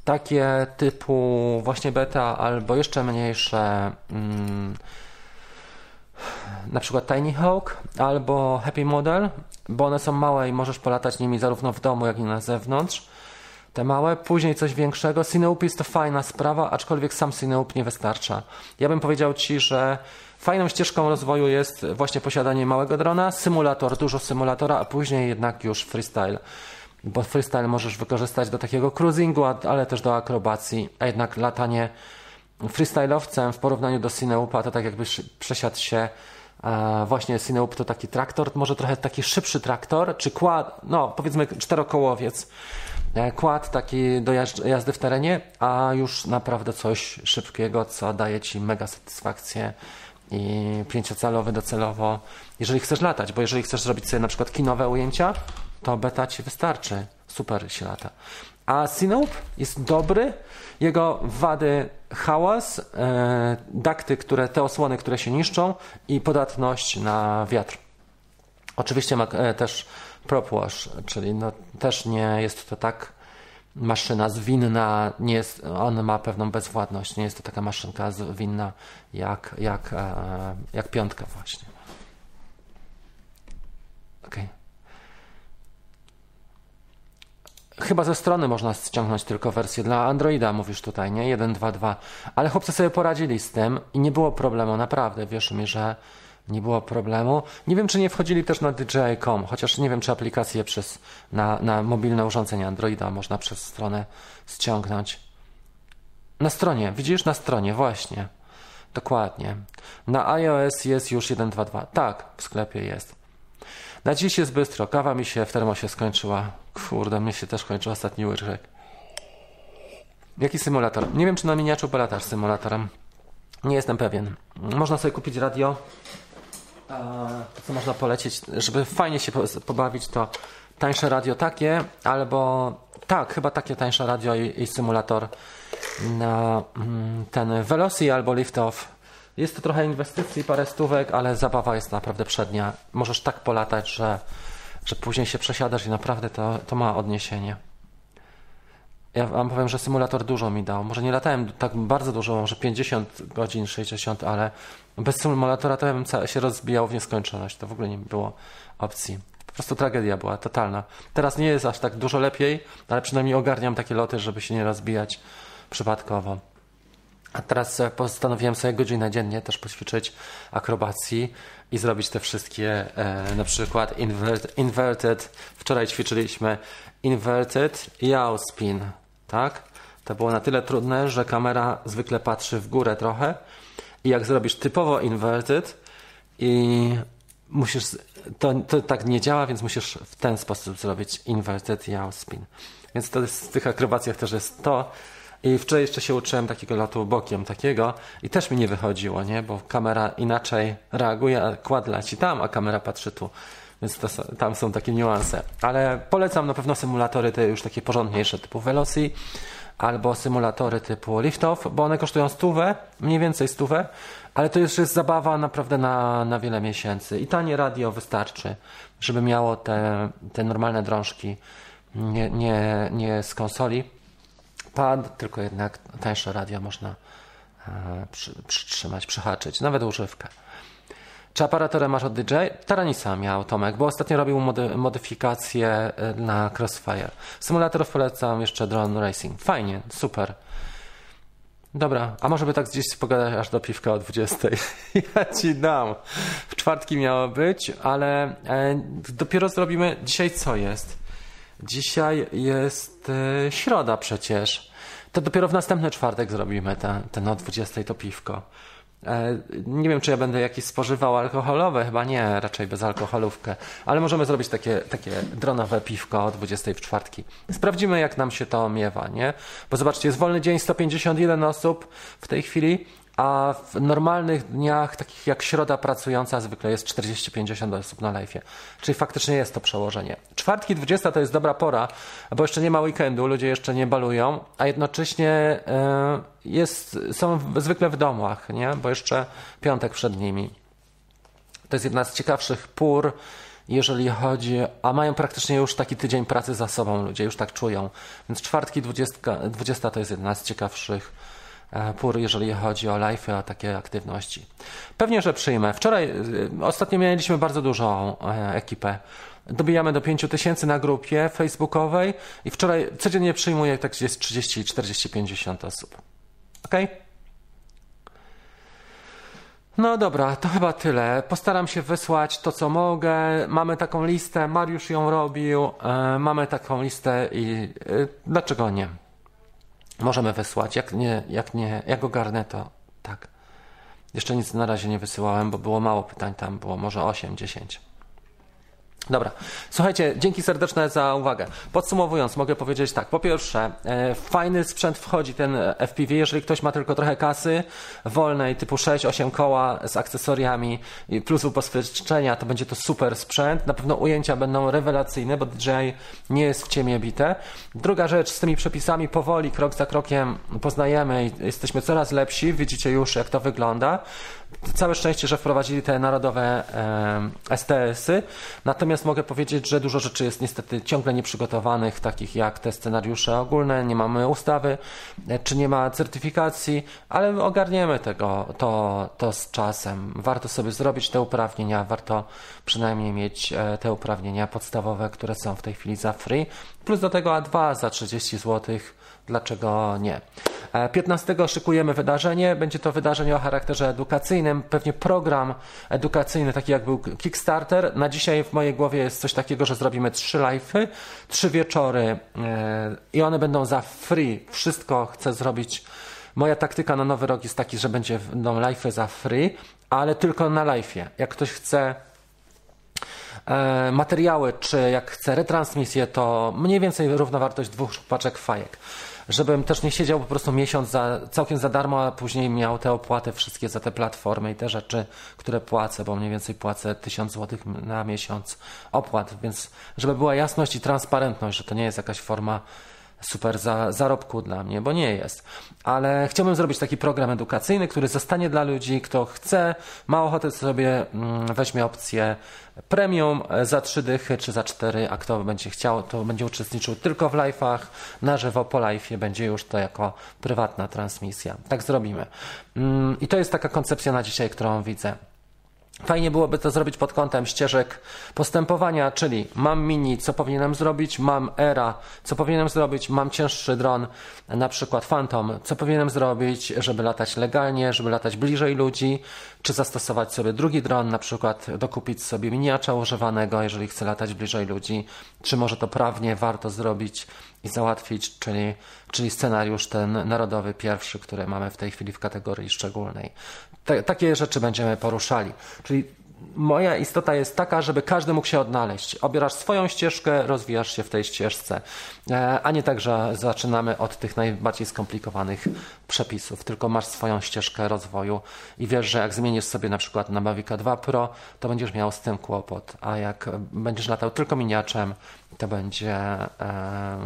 takie typu właśnie beta albo jeszcze mniejsze mm, na przykład Tiny Hawk albo Happy Model, bo one są małe i możesz polatać nimi zarówno w domu, jak i na zewnątrz. Te małe, później coś większego. Cineup jest to fajna sprawa, aczkolwiek sam Cineup nie wystarcza. Ja bym powiedział Ci, że fajną ścieżką rozwoju jest właśnie posiadanie małego drona, symulator, dużo symulatora, a później jednak już freestyle bo freestyle możesz wykorzystać do takiego cruisingu, ale też do akrobacji, a jednak latanie freestyle'owcem w porównaniu do Cineupa to tak jakbyś przesiadł się właśnie Cineup to taki traktor, może trochę taki szybszy traktor, czy kład, no powiedzmy czterokołowiec, e, kład taki do jazdy w terenie, a już naprawdę coś szybkiego, co daje Ci mega satysfakcję i pięciocalowy docelowo, jeżeli chcesz latać, bo jeżeli chcesz zrobić sobie na przykład kinowe ujęcia, to beta ci wystarczy. Super się lata. A Sinop jest dobry. Jego wady hałas, e, dakty, które, te osłony, które się niszczą i podatność na wiatr. Oczywiście ma e, też prop wash, czyli no, też nie jest to tak maszyna zwinna, nie jest, on ma pewną bezwładność, nie jest to taka maszynka zwinna jak, jak, e, jak piątka właśnie. Okay. Chyba ze strony można ściągnąć tylko wersję dla Androida, mówisz tutaj, nie? 1.2.2. Ale chłopcy sobie poradzili z tym i nie było problemu, naprawdę, wierz mi, że nie było problemu. Nie wiem, czy nie wchodzili też na DJI.com, chociaż nie wiem, czy aplikacje przez, na, na mobilne urządzenia Androida można przez stronę ściągnąć. Na stronie, widzisz? Na stronie, właśnie. Dokładnie. Na iOS jest już 1.2.2. Tak, w sklepie jest. Na dziś jest bystro. Kawa mi się w termosie skończyła. Kurde, mnie się też kończy ostatni łyczek. Jaki symulator? Nie wiem, czy na miniaczu polatasz symulatorem. Nie jestem pewien. Można sobie kupić radio. To, co można polecieć, żeby fajnie się pobawić, to tańsze radio takie, albo tak, chyba takie tańsze radio i, i symulator na mm, ten Veloci albo Liftoff jest to trochę inwestycji, parę stówek, ale zabawa jest naprawdę przednia. Możesz tak polatać, że, że później się przesiadasz i naprawdę to, to ma odniesienie. Ja wam powiem, że symulator dużo mi dał. Może nie latałem tak bardzo dużo, może 50 godzin, 60, ale bez symulatora to ja bym się rozbijał w nieskończoność. To w ogóle nie było opcji. Po prostu tragedia była totalna. Teraz nie jest aż tak dużo lepiej, ale przynajmniej ogarniam takie loty, żeby się nie rozbijać przypadkowo. A teraz postanowiłem sobie godzinę dziennie też poćwiczyć akrobacji i zrobić te wszystkie, e, na przykład invert, inverted. Wczoraj ćwiczyliśmy inverted yaw spin, tak? To było na tyle trudne, że kamera zwykle patrzy w górę trochę i jak zrobisz typowo inverted i musisz, to, to tak nie działa, więc musisz w ten sposób zrobić inverted yaw spin. Więc to jest, w tych akrobacjach też jest to, i wczoraj jeszcze się uczyłem takiego lotu bokiem takiego i też mi nie wychodziło, nie? Bo kamera inaczej reaguje, a kład leci tam, a kamera patrzy tu. Więc to, tam są takie niuanse. Ale polecam na pewno symulatory te już takie porządniejsze typu Veloci albo symulatory typu Liftoff, bo one kosztują stówę, mniej więcej stówę, ale to już jest zabawa naprawdę na, na wiele miesięcy. I tanie radio wystarczy, żeby miało te, te normalne drążki, nie, nie, nie z konsoli pad, tylko jednak tańsze radio można e, przy, przytrzymać, przyhaczyć, nawet używkę. Czy aparaturę masz od DJ? Taranisa miał Tomek, bo ostatnio robił mody, modyfikacje e, na Crossfire. Symulatorów polecam jeszcze Drone Racing. Fajnie, super. Dobra, a może by tak gdzieś pogadać aż do piwka o 20. ja ci dam. W czwartki miało być, ale e, dopiero zrobimy. Dzisiaj co jest? Dzisiaj jest e, środa przecież. To dopiero w następny czwartek zrobimy ten, ten o 20 to piwko. E, nie wiem, czy ja będę jakieś spożywał alkoholowe, chyba nie, raczej bez alkoholówkę, ale możemy zrobić takie, takie dronowe piwko o 20 w czwartki. Sprawdzimy, jak nam się to miewa, nie? Bo zobaczcie, jest wolny dzień, 151 osób w tej chwili, a w normalnych dniach, takich jak środa pracująca, zwykle jest 40-50 osób na live. Czyli faktycznie jest to przełożenie. Czwartki 20 to jest dobra pora, bo jeszcze nie ma weekendu, ludzie jeszcze nie balują, a jednocześnie e, jest, są zwykle w domach, nie? bo jeszcze piątek przed nimi. To jest jedna z ciekawszych pór, jeżeli chodzi, a mają praktycznie już taki tydzień pracy za sobą, ludzie już tak czują. Więc czwartki 20, 20 to jest jedna z ciekawszych pór, jeżeli chodzi o live, o takie aktywności. Pewnie, że przyjmę. Wczoraj, e, ostatnio mieliśmy bardzo dużą e, ekipę. Dobijamy do 5 tysięcy na grupie facebookowej i wczoraj codziennie przyjmuję tak gdzieś 30, 40, 50 osób. Ok? No dobra, to chyba tyle. Postaram się wysłać to, co mogę. Mamy taką listę, Mariusz ją robił. Mamy taką listę i dlaczego nie? Możemy wysłać. Jak nie, jak nie, jak ogarnę to tak. Jeszcze nic na razie nie wysyłałem, bo było mało pytań tam, było może 8, 10. Dobra, słuchajcie, dzięki serdeczne za uwagę. Podsumowując, mogę powiedzieć tak. Po pierwsze, e, fajny sprzęt wchodzi ten FPV, jeżeli ktoś ma tylko trochę kasy wolnej, typu 6-8 koła z akcesoriami plus ubezpieczenia, to będzie to super sprzęt. Na pewno ujęcia będą rewelacyjne, bo DJI nie jest w ciemię bite. Druga rzecz, z tymi przepisami powoli, krok za krokiem poznajemy i jesteśmy coraz lepsi. Widzicie już, jak to wygląda. Całe szczęście, że wprowadzili te narodowe e, STS-y. Natomiast mogę powiedzieć, że dużo rzeczy jest niestety ciągle nieprzygotowanych, takich jak te scenariusze ogólne, nie mamy ustawy, e, czy nie ma certyfikacji, ale ogarniemy tego, to, to z czasem. Warto sobie zrobić te uprawnienia, warto przynajmniej mieć e, te uprawnienia podstawowe, które są w tej chwili za free, plus do tego A2 za 30 złotych Dlaczego nie? 15 e, szykujemy wydarzenie. Będzie to wydarzenie o charakterze edukacyjnym, pewnie program edukacyjny, taki jak był Kickstarter. Na dzisiaj w mojej głowie jest coś takiego, że zrobimy trzy live'y, trzy wieczory e, i one będą za free. Wszystko chcę zrobić. Moja taktyka na nowy rok jest taki, że będzie będą live'y za free, ale tylko na live'ie. Jak ktoś chce e, materiały, czy jak chce retransmisję, to mniej więcej równowartość dwóch paczek fajek żebym też nie siedział po prostu miesiąc za, całkiem za darmo, a później miał te opłaty wszystkie za te platformy i te rzeczy, które płacę, bo mniej więcej płacę 1000 zł na miesiąc opłat, więc żeby była jasność i transparentność, że to nie jest jakaś forma super za, zarobku dla mnie, bo nie jest. Ale chciałbym zrobić taki program edukacyjny, który zostanie dla ludzi, kto chce, ma ochotę sobie mm, weźmie opcję premium za trzy dychy czy za cztery, a kto będzie chciał, to będzie uczestniczył tylko w live'ach, na żywo po live'ie będzie już to jako prywatna transmisja. Tak zrobimy. Mm, I to jest taka koncepcja na dzisiaj, którą widzę. Fajnie byłoby to zrobić pod kątem ścieżek postępowania, czyli mam mini, co powinienem zrobić, mam era, co powinienem zrobić, mam cięższy dron, na przykład Phantom, co powinienem zrobić, żeby latać legalnie, żeby latać bliżej ludzi, czy zastosować sobie drugi dron, na przykład dokupić sobie miniacza używanego, jeżeli chcę latać bliżej ludzi, czy może to prawnie warto zrobić i załatwić, czyli, czyli scenariusz ten narodowy pierwszy, który mamy w tej chwili w kategorii szczególnej. Te, takie rzeczy będziemy poruszali. Czyli moja istota jest taka, żeby każdy mógł się odnaleźć. Obierasz swoją ścieżkę, rozwijasz się w tej ścieżce, e, a nie tak, że zaczynamy od tych najbardziej skomplikowanych przepisów, tylko masz swoją ścieżkę rozwoju i wiesz, że jak zmienisz sobie na przykład na Mavica 2 Pro, to będziesz miał z tym kłopot, a jak będziesz latał tylko miniaczem, to będzie e,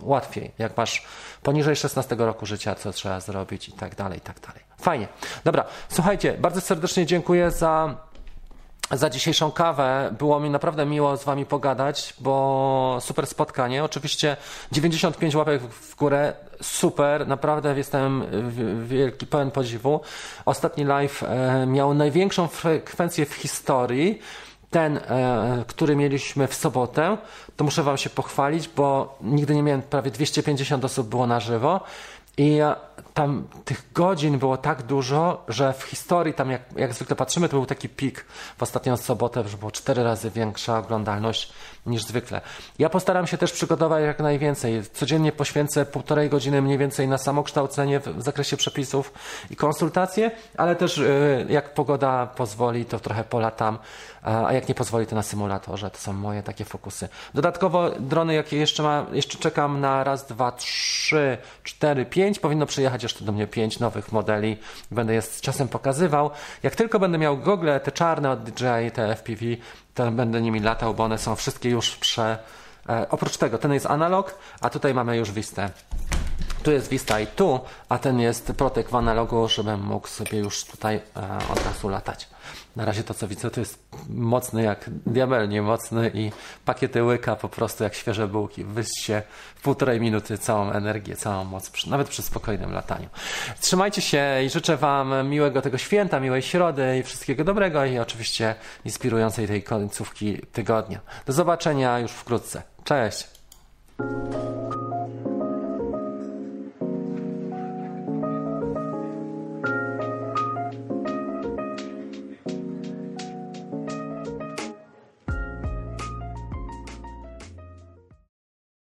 łatwiej. Jak masz poniżej 16 roku życia, co trzeba zrobić i tak dalej, i tak dalej. Fajnie. Dobra, słuchajcie, bardzo serdecznie dziękuję za za dzisiejszą kawę. Było mi naprawdę miło z Wami pogadać, bo super spotkanie. Oczywiście 95 łapek w górę, super, naprawdę jestem wielki, pełen podziwu. Ostatni live e, miał największą frekwencję w historii. Ten, e, który mieliśmy w sobotę, to muszę Wam się pochwalić, bo nigdy nie miałem, prawie 250 osób było na żywo. I tam tych godzin było tak dużo, że w historii, tam jak, jak zwykle patrzymy, to był taki pik w ostatnią sobotę, że było cztery razy większa oglądalność niż zwykle. Ja postaram się też przygotować jak najwięcej. Codziennie poświęcę półtorej godziny mniej więcej na samokształcenie w zakresie przepisów i konsultacje, ale też y, jak pogoda pozwoli, to trochę polatam, a jak nie pozwoli, to na symulatorze. To są moje takie fokusy. Dodatkowo drony, jakie jeszcze mam, jeszcze czekam na raz, dwa, trzy, cztery, pięć. Powinno przyjechać jeszcze do mnie pięć nowych modeli. Będę je z czasem pokazywał. Jak tylko będę miał gogle, te czarne od DJI, te FPV, to będę nimi latał, bo one są wszystkie już prze... E, oprócz tego, ten jest analog, a tutaj mamy już Vistę. Tu jest Vista i tu, a ten jest Protek w analogu, żebym mógł sobie już tutaj e, od razu latać. Na razie to co widzę to jest mocny jak diabelnie mocny i pakiety łyka po prostu jak świeże bułki. Wyjść się w półtorej minuty całą energię, całą moc, nawet przy spokojnym lataniu. Trzymajcie się i życzę Wam miłego tego święta, miłej środy i wszystkiego dobrego i oczywiście inspirującej tej końcówki tygodnia. Do zobaczenia już wkrótce. Cześć!